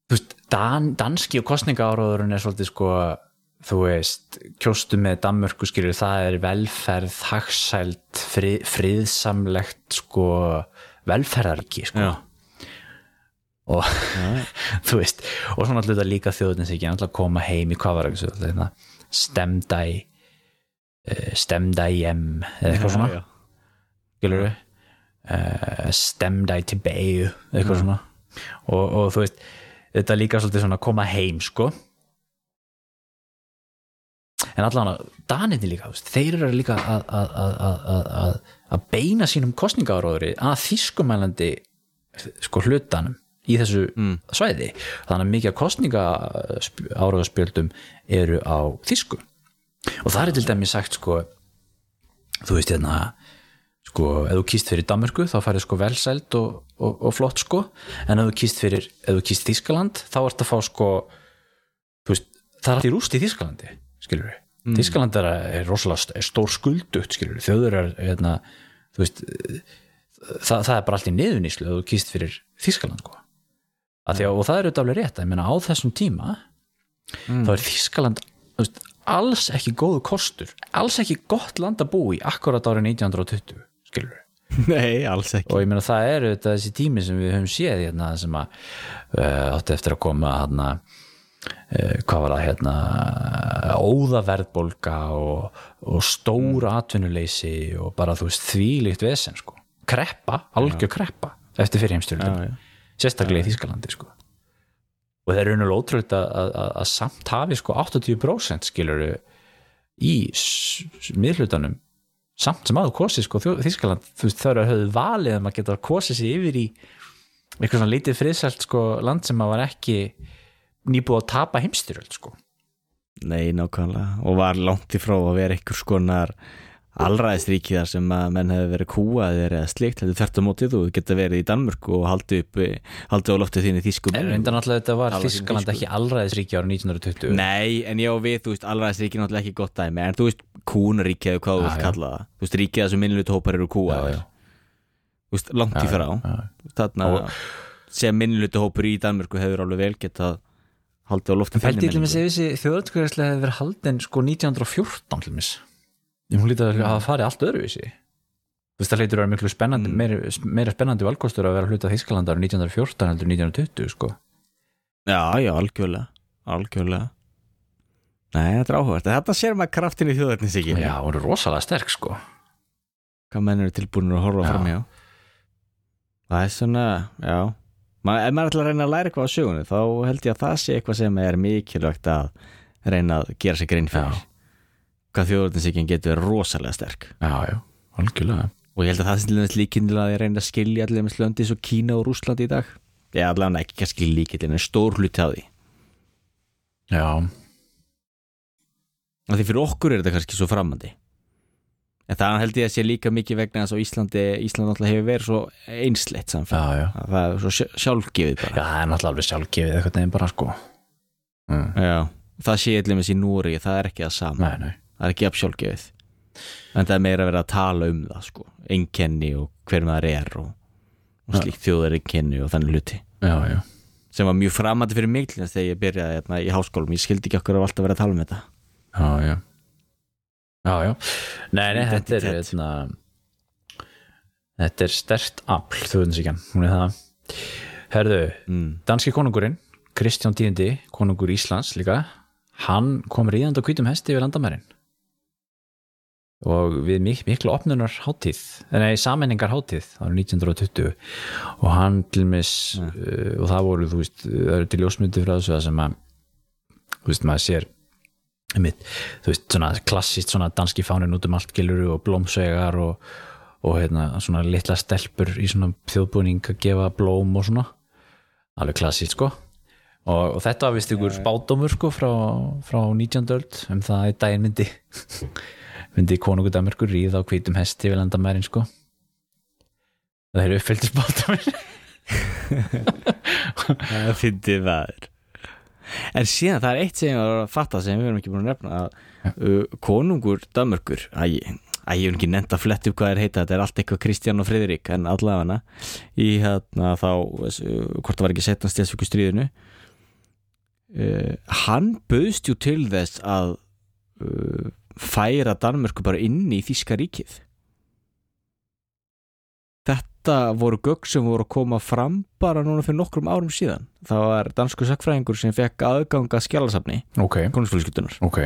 þú veist, Dan, danski og kostningaáróðurinn er svolítið sko þú veist, kjóstu með Danmörku skilur, það er velferð hagsælt, frið, friðsamlegt sko, velferðarki sko. Já. og þú veist, og svona alltaf líka þjóðnins ekki, alltaf koma heim í hvað var ekki svo, þetta, stemda í uh, stemda í em eða eitthvað svona. já. skilur við uh, stemda í tilbegu eitthvað svona. Og, og þú veist, þetta líka svolítið svona að koma heim sko en allan að Danirni líka, þeir eru líka að, beina sínum kostningaáróðri að þýskumælandi sko hlutanum í þessu Mm. svæði. Þannig að mikið af kostningaáróðarspjöldum eru á þýsku. Og það er til dæmis sagt sko þú veist hérna sko, ef þú kýst fyrir Danmörku þá færið sko velsæld og, og, og flott sko. En ef þú kýst fyrir, ef þú kýst Þískaland þá ert að fá sko veist, það er allt í rúst í Þískalandi skilur við, mm. Þískaland er, rosalega st- stór við, þjóður er hérna, þú veist það, það er bara allt í niðuníslu ef þú kýst fyrir Þískaland sko. Að að, og það er auðvitað alveg rétt, ég meina á þessum tíma þá er Þískaland þú veist, alls ekki góðu kostur alls ekki gott land að búa í akkurat árið 1920 skilur Nei, alls ekki. Og ég meina það er auðvitað þessi tími sem við höfum séð hérna sem að uh, átti eftir að koma hérna hvað var það hérna óðaverðbólga og, og stóra atvinnuleysi og bara þú veist þvílíkt vesen sko. Kreppa, algjör kreppa eftir fyrir já. sérstaklega í Þískalandi sko. Og það er raunulega ótrúlega að, að, að, samt hafi sko 80% skilur í miðhlutanum. Samt sem aður kosið sko Þískaland, þú veist það eru að höfðu valið um að geta kosið sér yfir í eitthvað svona lítið friðsælt sko land sem að var ekki nýbúið að tapa heimstyrjöld sko. Nei, nákvæmlega. Og var langt í frá að vera einhvers konar allræðisríki þar sem að menn hefur verið kúaðir eða slikt heldur þert á mótið þú geta verið í Danmörk og haldið upp haldið á loftið þínu þýsku en mönnum. reynda náttúrulega þetta var Þískaland þýsku. ekki allræðisríki árið 1920 Nei, en já við, þú veist, allræðisríki er náttúrulega ekki gott dæmi. En þú veist, kúnaríki eða hvað þú vilt kalla það. Þú veist, ríkið þar sem minnlutu hópar eru kúaðir þú veist, langt í frá. Þarna Og- sem minnlutu hópur í Danmörku hefur alveg vel getað haldið á loftið Pældi til með þessi þjóðatkvæðislega hefur verið haldin sko 1914 til mis Ég hún lítið að hafa farið allt öðruvísi. Þú veist það hlýtur að vera miklu spennandi Mm. meira, meira spennandi valkostur að vera hluta Þískalandar 1914 heldur 1920 sko. Já, já, algjörlega Algjörlega. Nei, þetta er áhugast Þetta sér maður kraftin í þjóðarninsíkinu já, hún er rosalega sterk sko. Hvað menn eru tilbúinur að horfa Já. fram hjá? Það er svona, já Ma, Ef maður ætlar að reyna að læra eitthvað á sögunni þá held ég að það sé eitthvað sem er mikilvægt að reyna að gera sér grein fyrir. Já. Hvað þjóðarninsíkin getur verið rosalega sterk. Já, já, algjörlega. Og ég held að það dæmis líkindilega að ég reyna að skilja allir með slöndi svo Kína og Rússland í dag. Já, allavega ekki kannski líkindin en stór hluti á því. Já, því fyrir okkur er þetta kannski svo framandi en það held ég að sé líka mikið vegna þess að Íslandi Ísland alltaf hefur verið svo einsleitt já, samfélag. Já Að það er svo sjálf- sjálfgefið já, bara það er náttúrulega alveg sjálfgefið eitthvað neginn bara sko. Mm. Já. það sé allir með sér núri það er ekki það sama, nei, nei, það er ekki af sjálfgefið. En það er meira að vera að tala um það sko, einkenni og hver maður er og, og slíkt þjóðar einkenni og þannig hluti. Já, já. Sem var mjög framandi fyrir mig þegar ég byrjaði hérna, í háskólum, ég skildi ekki okkur að alltaf vera að tala um þetta. Já, já Já, já. Nei, nei, þetta er eitna, Þetta er stert afl, þú veist ekki hún er það. Herðu, mm. danski konungurinn Kristján Tíðindi, konungur Íslands líka hann kom ríðandi á hvítum hesti við landamærin. Og við mik miklu opnunar hátíð nei, sammenningar hátíð árið 1920 og hann til mis Ja. uh, og það voru, þú veist, það eru til ljósmyndi frá þessu það sem að þú veist, maður sér einmitt, þú veist, svona klassist svona danski fánin út um allt giluru og blómsvegar og, og hérna, svona litla stelpur í svona þjóðbúning að gefa blóm og svona. Alveg klassist sko. Og, og þetta var vist ykkur spádómur sko frá, frá 19. öld um það að daginn myndi myndi konungur Danmarkur ríða á hvítum hesti við landamærin sko. Það eru uppfyllt spádómur Það fyndið maður En síðan það er eitt sem ég var að fatta sem við erum ekki búin að nefna að uh, konungur Danmörkur að ég, hef ekki nefnt að fletta upp hvað er heita þetta er allt eitthvað Kristján og Friðrik en allavega í hérna þá uh, hvort það var ekki setnast stjæðsvíku stríðinu uh, hann bauðst jú til þess að uh, færa Danmörku bara inn í Þíska ríkið Þetta voru gögg sem voru að koma fram bara núna fyrir nokkrum árum síðan. Það var dansku sakfræðingur sem fekk aðgang að skjálasafni ok, konungsfélskiptunar ok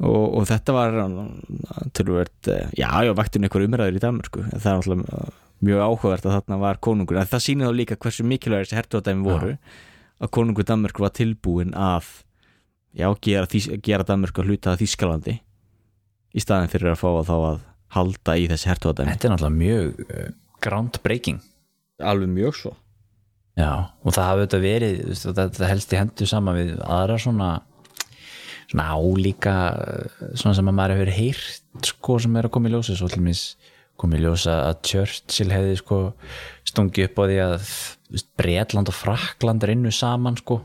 og, og þetta var tilvært, já, já, vaktin einhver umræður í Danmarku. Það er alltaf mjög áhugavert að þarna var konungur. En það sýnir þá líka hversu mikilvæg þessi hertuðadæmi voru að konungur Danmarku var tilbúin að já, gera, gera Danmarku að hluta Þískalandi í staðin fyrir að fá að þá að halda í þessi hertuðadæmi. þetta er náttúrulega mjög groundbreaking. Alveg mjög svo. Já, og það hafði þetta verið þetta helst í hendur saman við aðra svona svona álíka svona sem að maður hefur heyrt sko sem er að koma í ljósa svo til mis koma í ljósa að Churchill hefði sko stungi upp á því að Bretland og Frakland rinnu saman sko.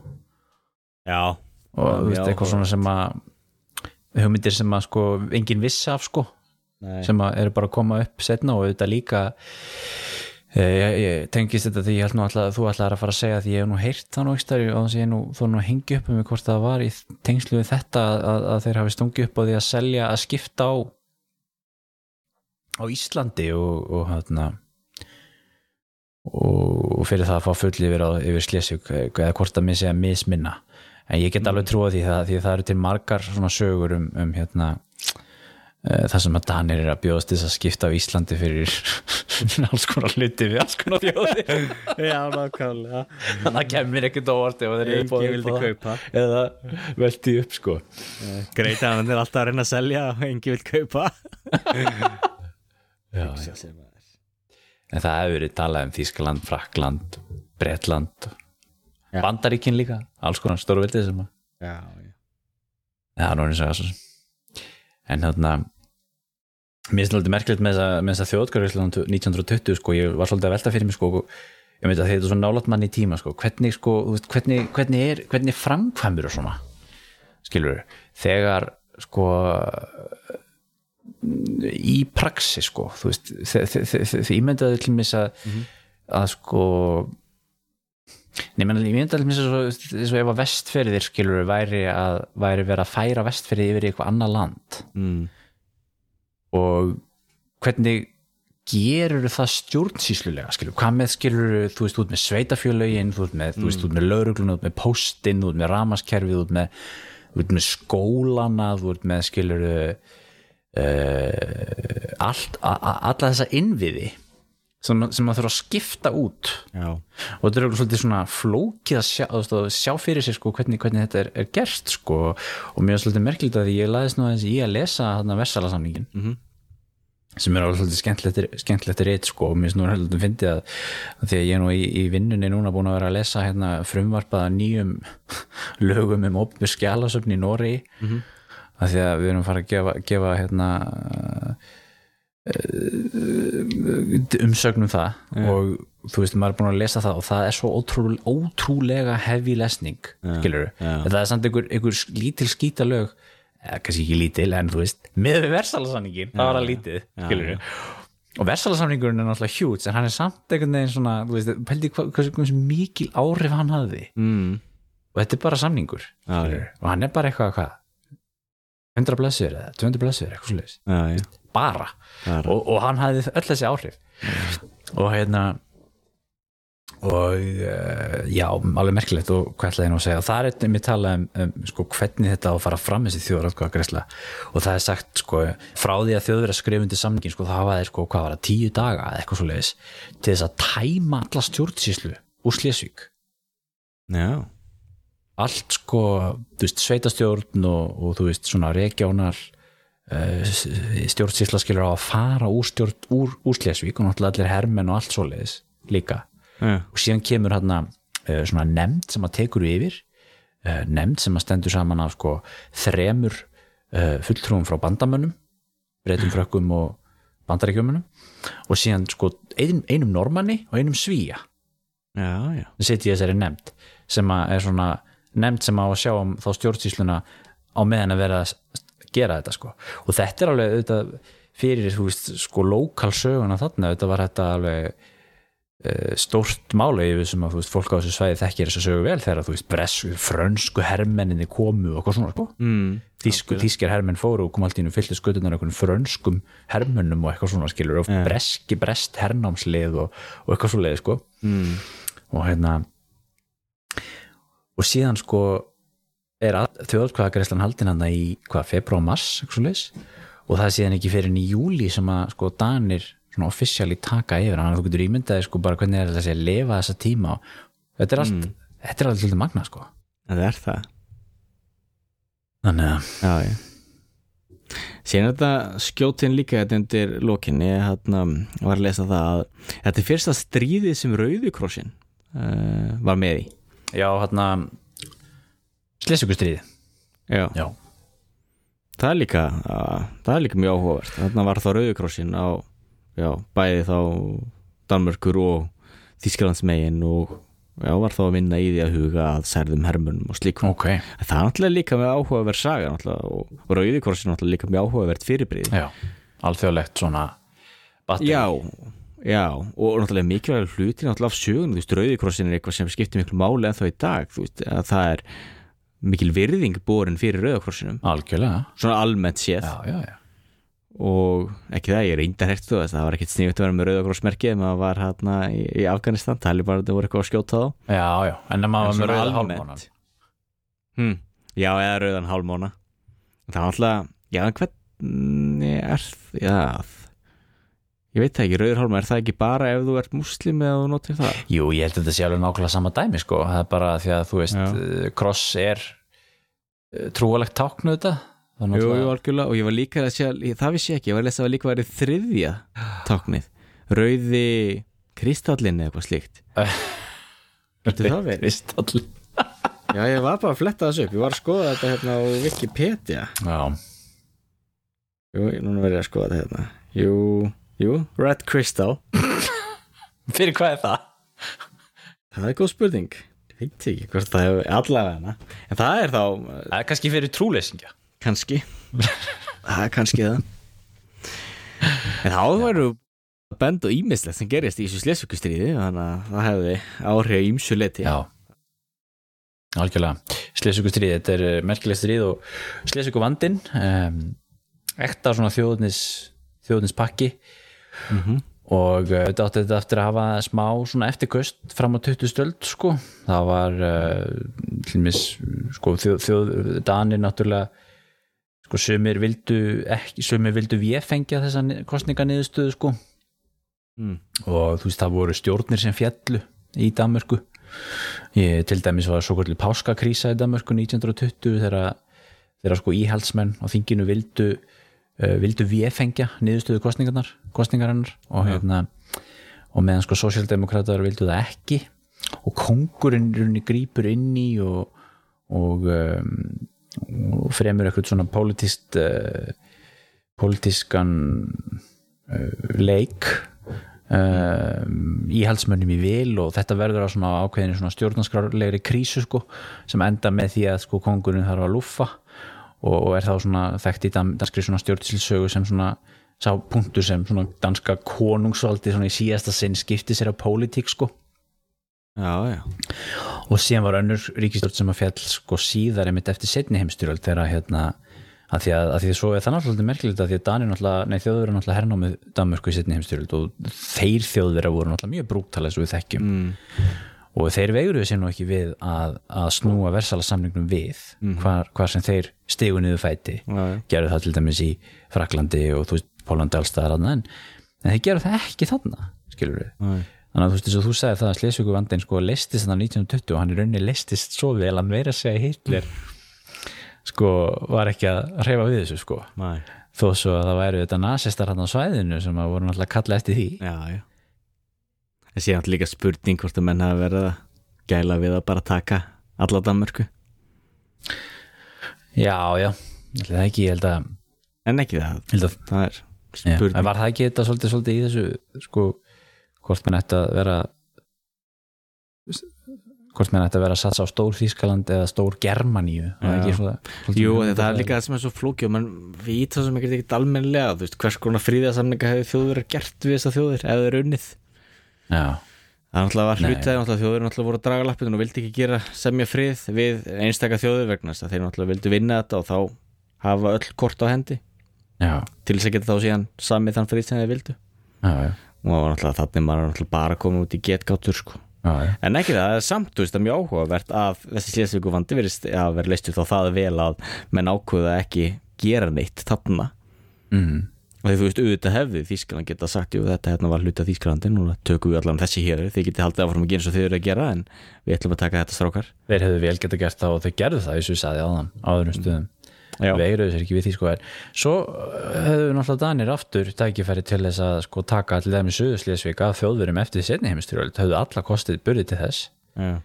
Já, og Já, veist, eitthvað svona sem að hugmyndir sem að sko enginn vissi af sko Nei. sem eru bara að koma upp setna og auðvitað líka e, ég, ég tengist þetta því ég held nú alltaf að þú ætlaðir að fara að segja því ég hef nú heyrt það nú ekki og þannig að ég nú, þú nú hengi upp um mig hvort það var í tengslu við þetta að, að þeir hafi stungið upp á því að selja að skipta á á Íslandi og, og hérna og, fyrir það að fá full yfir, yfir Slesvík eða hvort að mér segja misminna en ég get alveg trúa því það, því það eru til margar svona sögur um, um hérna eh, það sem að Danir er að bjóðast þess að skipta á Íslandi fyrir alls konar hluti við alls konar þjóði Já, nákvæmlega. Þannig að kemur ekkert óvart ef þeir eru það. kaupa. eða velti upp sko. Greit að hann er alltaf að reyna að selja og engi vil kaupa. Já, en það hefur verið talað um Þískaland, Frakland Bretland Já. Bandaríkin líka, alls konar stórveldið sem að Já, já. Nú er það svo. En þarna Mér finnst þetta merkilegt með þessa, með þessa þjóðgarvíslan 1920 sko, ég var svolítið að velta fyrir mig sko, ég veit að þetta er svo nálat mann í tíma sko, hvernig sko, veist, hvernig, hvernig er hvernig framkvæmur og svona? Skilur, þegar sko í praxi sko, þú veist þið ímyndaðu til mis að að sko menn, ég myndi alveg og eins og ef að vestferðir skilur væri að væri verið að færa vestferði yfir í eitthvað annað land. Mm. Og hvernig gerur það stjórnsýslulega skilur, hvað með skilur þú veist út með sveitafjölögin, þú veist með, mm. þú veist, með lauruglun, út með postin, út með ramaskerfið út með, út með skólana þú veist með skilur uh, allt a, a, alla þessa innviði sem, sem maður þurfa að skipta út Já. og þetta er svolítið svona flókið að sjá, þú veist, að sjá fyrir sér sko, hvernig, hvernig þetta er, er gert sko. og mér er svolítið merkilegt að ég laðist nú aðeins í að lesa þarna Vessalasamningin mm -hmm. Sem er alveg svolítið skemmtilegt, reitt sko, og mér svona heldur að fyndi að, því að ég er nú í, í vinnunni núna búin að vera að lesa hérna, frumvarpaða nýjum lögum um opið skjálasöfn í Nóri mm -hmm. að því að við erum fara að gefa, gefa hérna umsögnum það yeah. og þú veist, maður er búin að lesa það og það er svo ótrú, ótrúlega hefi lesning, Yeah. skilur Yeah. það er samt einhver, einhver lítil skítalög eða kannski ekki lítil, en þú veist með versalasamningin, það var að lítið já. og versalasamningurinn er náttúrulega hjút en hann er samt einhvern veginn svona þú veist, pældi hvað mikil áhrif hann hafði. Mm. og þetta er bara samningur Já, skilurðu. og hann er bara eitthvað hvað? 100 blessur eða 200 blessur, eitthvað bara. Bara. og, og hann hafði öll þessi áhrif. Og hérna og uh, já, alveg merkilegt og hvað ætlaði ég nú að segja? Það er eitthvað mér tala um, um sko, hvernig þetta á að fara fram þessi þjóðratkvæða og það er sagt sko, frá því að þjóðverða skrifundi samningin sko, það hafa þeir sko, hvað var það, tíu daga eða eitthvað svo leiðis til þess að tæma alla stjórnsýslu úr Slesvík. Já. allt sko, þú veist, sveitastjórn og, og þú veist, svona regional uh, stjórnsýsla skilur á að fara úr stjórn úr, úr Slesvík og náttúrulega allir hermenn og allt svoleiðis líka Já. og síðan kemur hérna uh, svona nefnd sem að tekur yfir uh, nefnd sem að stendur saman af sko þremur uh, fulltrúum frá bandamönnum breytum frökkum og bandaríkjumunum og síðan sko einum, einum normanni og einum svíja Já, já. sitt í þessari nefnd sem að er svona nefnd sem að sjá um þá stjórnsýsluna á meðan að vera að gera þetta sko og þetta er alveg auðvitað fyrir þú veist sko lokal söguna þarna auðvitað var þetta alveg stórt máli yfir sem að veist fólk á þessu svæði þekkir þess að sögu vel þegar þú veist bresku, frönsku hermenninni komu og eitthvað svona sko Mm. Þísku, þískir hermenn fóru og kom allt í nú fylgti skutunar einhvern frönskum hermennum og eitthvað svona skilur og breski brest hernámslið og, og eitthvað svo leið sko Mm. og hérna og síðan sko er þjóðkvæðagreislan haldin hann í hvað, februar, mars eitthvað svo leiðis og það er síðan ekki fyrir í júli sem að sko Danir svona offisjali taka yfir þannig að þú getur ímyndaði sko bara hvernig er þessi að lifa þessa tíma þetta er allt þetta er allt svolítið magna sko Það er það. þannig að Já. Síðan þetta skjótin líka þetta undir lokinni, hérna var að lesa það að þetta er fyrsta stríðið sem Rauðukrossin uh, var með í. já hérna slessugustriði Já. já, Það er líka, uh, það er líka mjög áhugavert. Þarna var þá Rauðukrossin á, já, bæði þá Danmörkur og Þísklandsmegin og já, var þá að vinna í því að huga að særðum hermunum og slíkum. ok Það er náttúrulega líka með áhugaverð saga og, og Rauðukrossin náttúrulega líka með áhugavert fyrirbrið. já, alþjóðlegt svona batteri. Já, já, og náttúrulega mikilvægur hluti náttúrulega af sögun, þú veist, Rauðikrossin er eitthvað sem skiptir miklu máli en þá í dag, þú veist, að það er mikil virðing borin fyrir Rauðakrossinum, algjörlega svona almennt séð já, já, já og ekki það, ég er reyndar hægt þú það var ekkert sniðut að vera með Rauðakrossmerkið ef maður var hérna í, í Afganistan, Taliban það voru eitthvað að skjóta þá. Já, já, en ef maður var með rauða hálfmánan. Hm, Já, eða Rauðan hálfmána. Það er náttúrulega, já, en hvernig er, já ég veit það ekki, Rauður hálfmána, er það ekki bara ef þú ert muslim eða þú notir það? Jú, ég held að þetta sé alveg nákvæmlega sama dæmi sko. það er bara því að þú veist Já. uh, kross er uh, trúalegt táknu þetta Það Jú, jú, algjörlega, og ég var líka að sé, það vissi ég ekki, ég var að lesa að líka verið þriðja táknið, rauði kristallin eða eitthvað slíkt. Getur það verið? Kristall Já, ég var bara að fletta þessu upp, ég var að skoða þetta hérna á Wikipedia. Já, Jú, núna verið ég að skoða þetta hérna. Jú, jú, Red Crystal. Fyrir hvað er það? Það er góð spurning. Ég veit ekki hvort það hefur allavega En það er þá, Það er kannski fyrir trúleysingja kannski. Það er kannski það En þá verður bend og ímislegt sem gerist í þessu slesvíkustríði þannig að það hefði áhrif í ímsu leti Já. Algjörlega, Slesvíku stríð þetta er uh, merkileg stríð og Slesvíku vandinn um, ekta svona þjóðnis þjóðnis pakki Mhm. og uh, þetta átti þetta eftir að hafa smá svona eftirkust fram á 20 stöld sko. Það var uh, mis, sko þjóð, þjóð Danir náttúrulega sko sumir vildu ekki, sumir vildu véfengja þessa kostninganiðustuðu sko. Mm. og þú veist það voru stjórnir sem fjallu í Danmörku. Ég, til dæmis var svo kvöldi páskakrísa í Danmörku 1920 þegar, sko íhaldsmenn á þinginu vildu uh, vildu véfengja niðurstöðu kostningarnar kostningarinnar og hérna og meðan sko sósjaldemokrater vildu það ekki. Og kongurinn grípur inn í og, og, um, og fremur eitthvað svona politist uh, politískan uh, leik um, íhaldsmönnum í vil og þetta verður á svona ákveðinu svona stjórnarskrárlegri krísu sko sem enda með því að sko kongurinn þarf að lúffa og, og er þá svona þekkt í dan- danskri svona stjórnsilsögu sem svona sá punktur sem svona danska konungsvaldi svona í síðasta sinn skipti sér á pólitík sko. Já, já og síðan var önnur ríkistjórn sem að fjall sko síðar einmitt eftir setni heimstyrjöld þegar hérna að því að, að því að svo er það náttúrulega merkilegt að því að Danir náttúrulega, nei þjóður er náttúrulega hernámið Danmörku í setni heimstyrjöld og þeir þjóður voru náttúrulega mjög brúktal eins og við þekkjum mm. og þeir veiruðu sér nú ekki við að, að snúa versala samningnum við hvar, hvar sem þeir stigu niður fæti já. gerðu það til dæmis í Fraklandi og þú veist Pólandi allstaðar en, en þeir gerðu það ekki þarna skilur við Nei. Þannig að þú veist eins og þú sagði það að Slesvíku vandinn sko listist þannig 1920 og hann í rauninni listist svo vel að meira að segja Hitler sko var ekki að reyfa við þessu sko. Nei. þó svo að það væru þetta nasistar hann á svæðinu sem að voru náttúrulega að kalla eftir því. Já, já. Það sé náttúrulega líka spurning hvort að menn hafa verið að gæla við að bara taka alla Danmörku. Já já, það ekki ég held að, En ekki það, að það er Já, spurning. en var það ekki þetta svolítið, svolítið í þessu sko, hvort mann ætti að vera hvort mann ætti að vera að satsa á stór Þískaland eða stór Germaníu Jú, það er líka það sem er svo flóki og mann vít það sem ekkert almennilega þú veist, hvers konar fríðarsamninga hefur þjóður gert við þessa þjóðir, ef það er unnið Já, Það er náttúrulega var hlutað, náttúrulega þjóður náttúrulega voru að draga lappinu og vildi ekki gera semja frið við einstaka þjóður vegna þess að þeir náttúrulega vildu vinna þetta og þá hafa öll kort á hendi. Já, til þess að geta þá síðan samið þann frið sem þeir vildu. Já, já, og þannig maður bara komið út í getgátur sko. en ekki það, það er samt, veist, mjög áhugavert að þessi slésvíku vandi verið að vera leistur þá það vel að menn ákveða ekki gera neitt þarna. Mm. og því þú veist, auðvitað hefði Þískaland geta sagt, jú, þetta hérna var hluta Þískalandi núna tökum við allan þessi hér, þið getið haldið áfram að gera eins og þið eru að gera, en við ætlum að taka þetta strákar. Þeir hefðu vel geta gert það og þeir gerðu það eins og ég sagði áðan áðurum stöðum. Já, veiruðu sér ekki við því sko en svo uh, hefðu náttúrulega Danir aftur tækifæri til þess að sko taka allir þeim í Suðuslésvík af þjóðverum eftir setni heimistyrjöld höfðu alla kostið burði til þess. Já,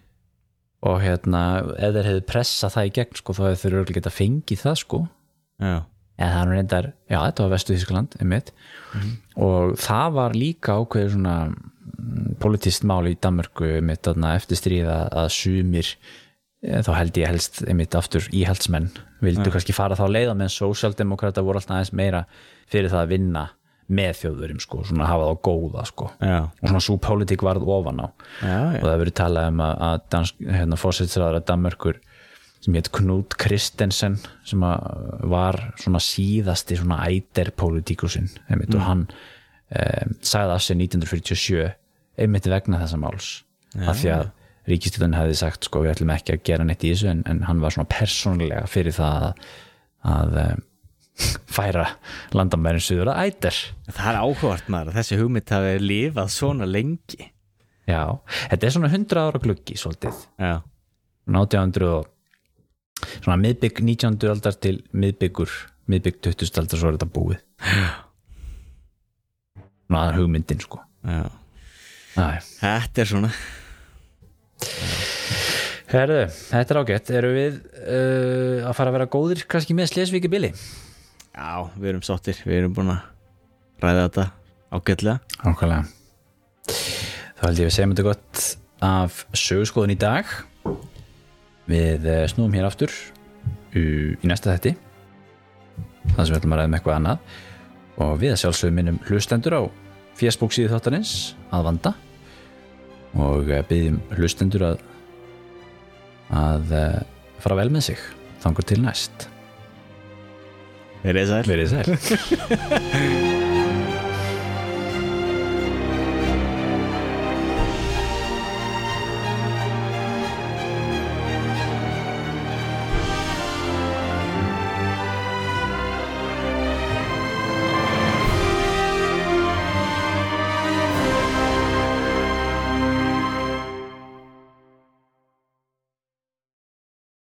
og hérna ef þeir hefðu pressað það í gegn sko þá hefðu þeir örugglega geta fengið það sko. Já, eða það er reyndar, já þetta var vestu Þískland einmitt og það var líka ákveður svona mm, politist mál í Danmörku einmitt þarna eftir stríða að sumir þá held ég helst einmitt aftur íhaldsmenn vildu kannski fara þá leiða meðan sósjaldemokrata voru alltaf aðeins meira fyrir það að vinna með þjóðurum sko, svona hafa þá góða sko. Já, og svona svo politík varð ofan á. Já, og það verið talað um að, að dansk, hérna, fórsætsræðara Danmörkur sem heit Knut Kristensen sem að var svona síðasti svona æder politíkusinn einmitt, og hann um, sagði af sér 1947 einmitt vegna þessa máls. Af því að ríkistöðun hefði sagt sko við ætlum ekki að gera neitt í þessu en, en hann var svona persónulega fyrir það að, að um, færa landamærin suður að æder það er áhugavert maður að þessi hugmynd hafi lifað svona lengi já, þetta er svona 100 ára gluggi svolítið já, 1800 og svona miðbygg 19. aldar til miðbyggur miðbygg 20. aldar svo er þetta búið svona hugmyndin sko já Æ. þetta er svona Herðu, þetta er ágætt. Eru við uh, að fara að vera góðir kannski með Slesvíki Billy já, við erum sáttir, við erum búin að ræða þetta ágætlega. Ákvæmlega þá held ég að segjum þetta gott af sögurskoðun í dag. Við eh, snúum hér aftur í, í næsta þetti þannig sem við ætlum að ræða með eitthvað annað. Og við að sjálfsögum minnum hlustendur á Facebook síðu þáttarins að vanda og eh, byggjum hlustendur að að eh, fara vel með sig þangur til næst. Verið sæl. Verið sæl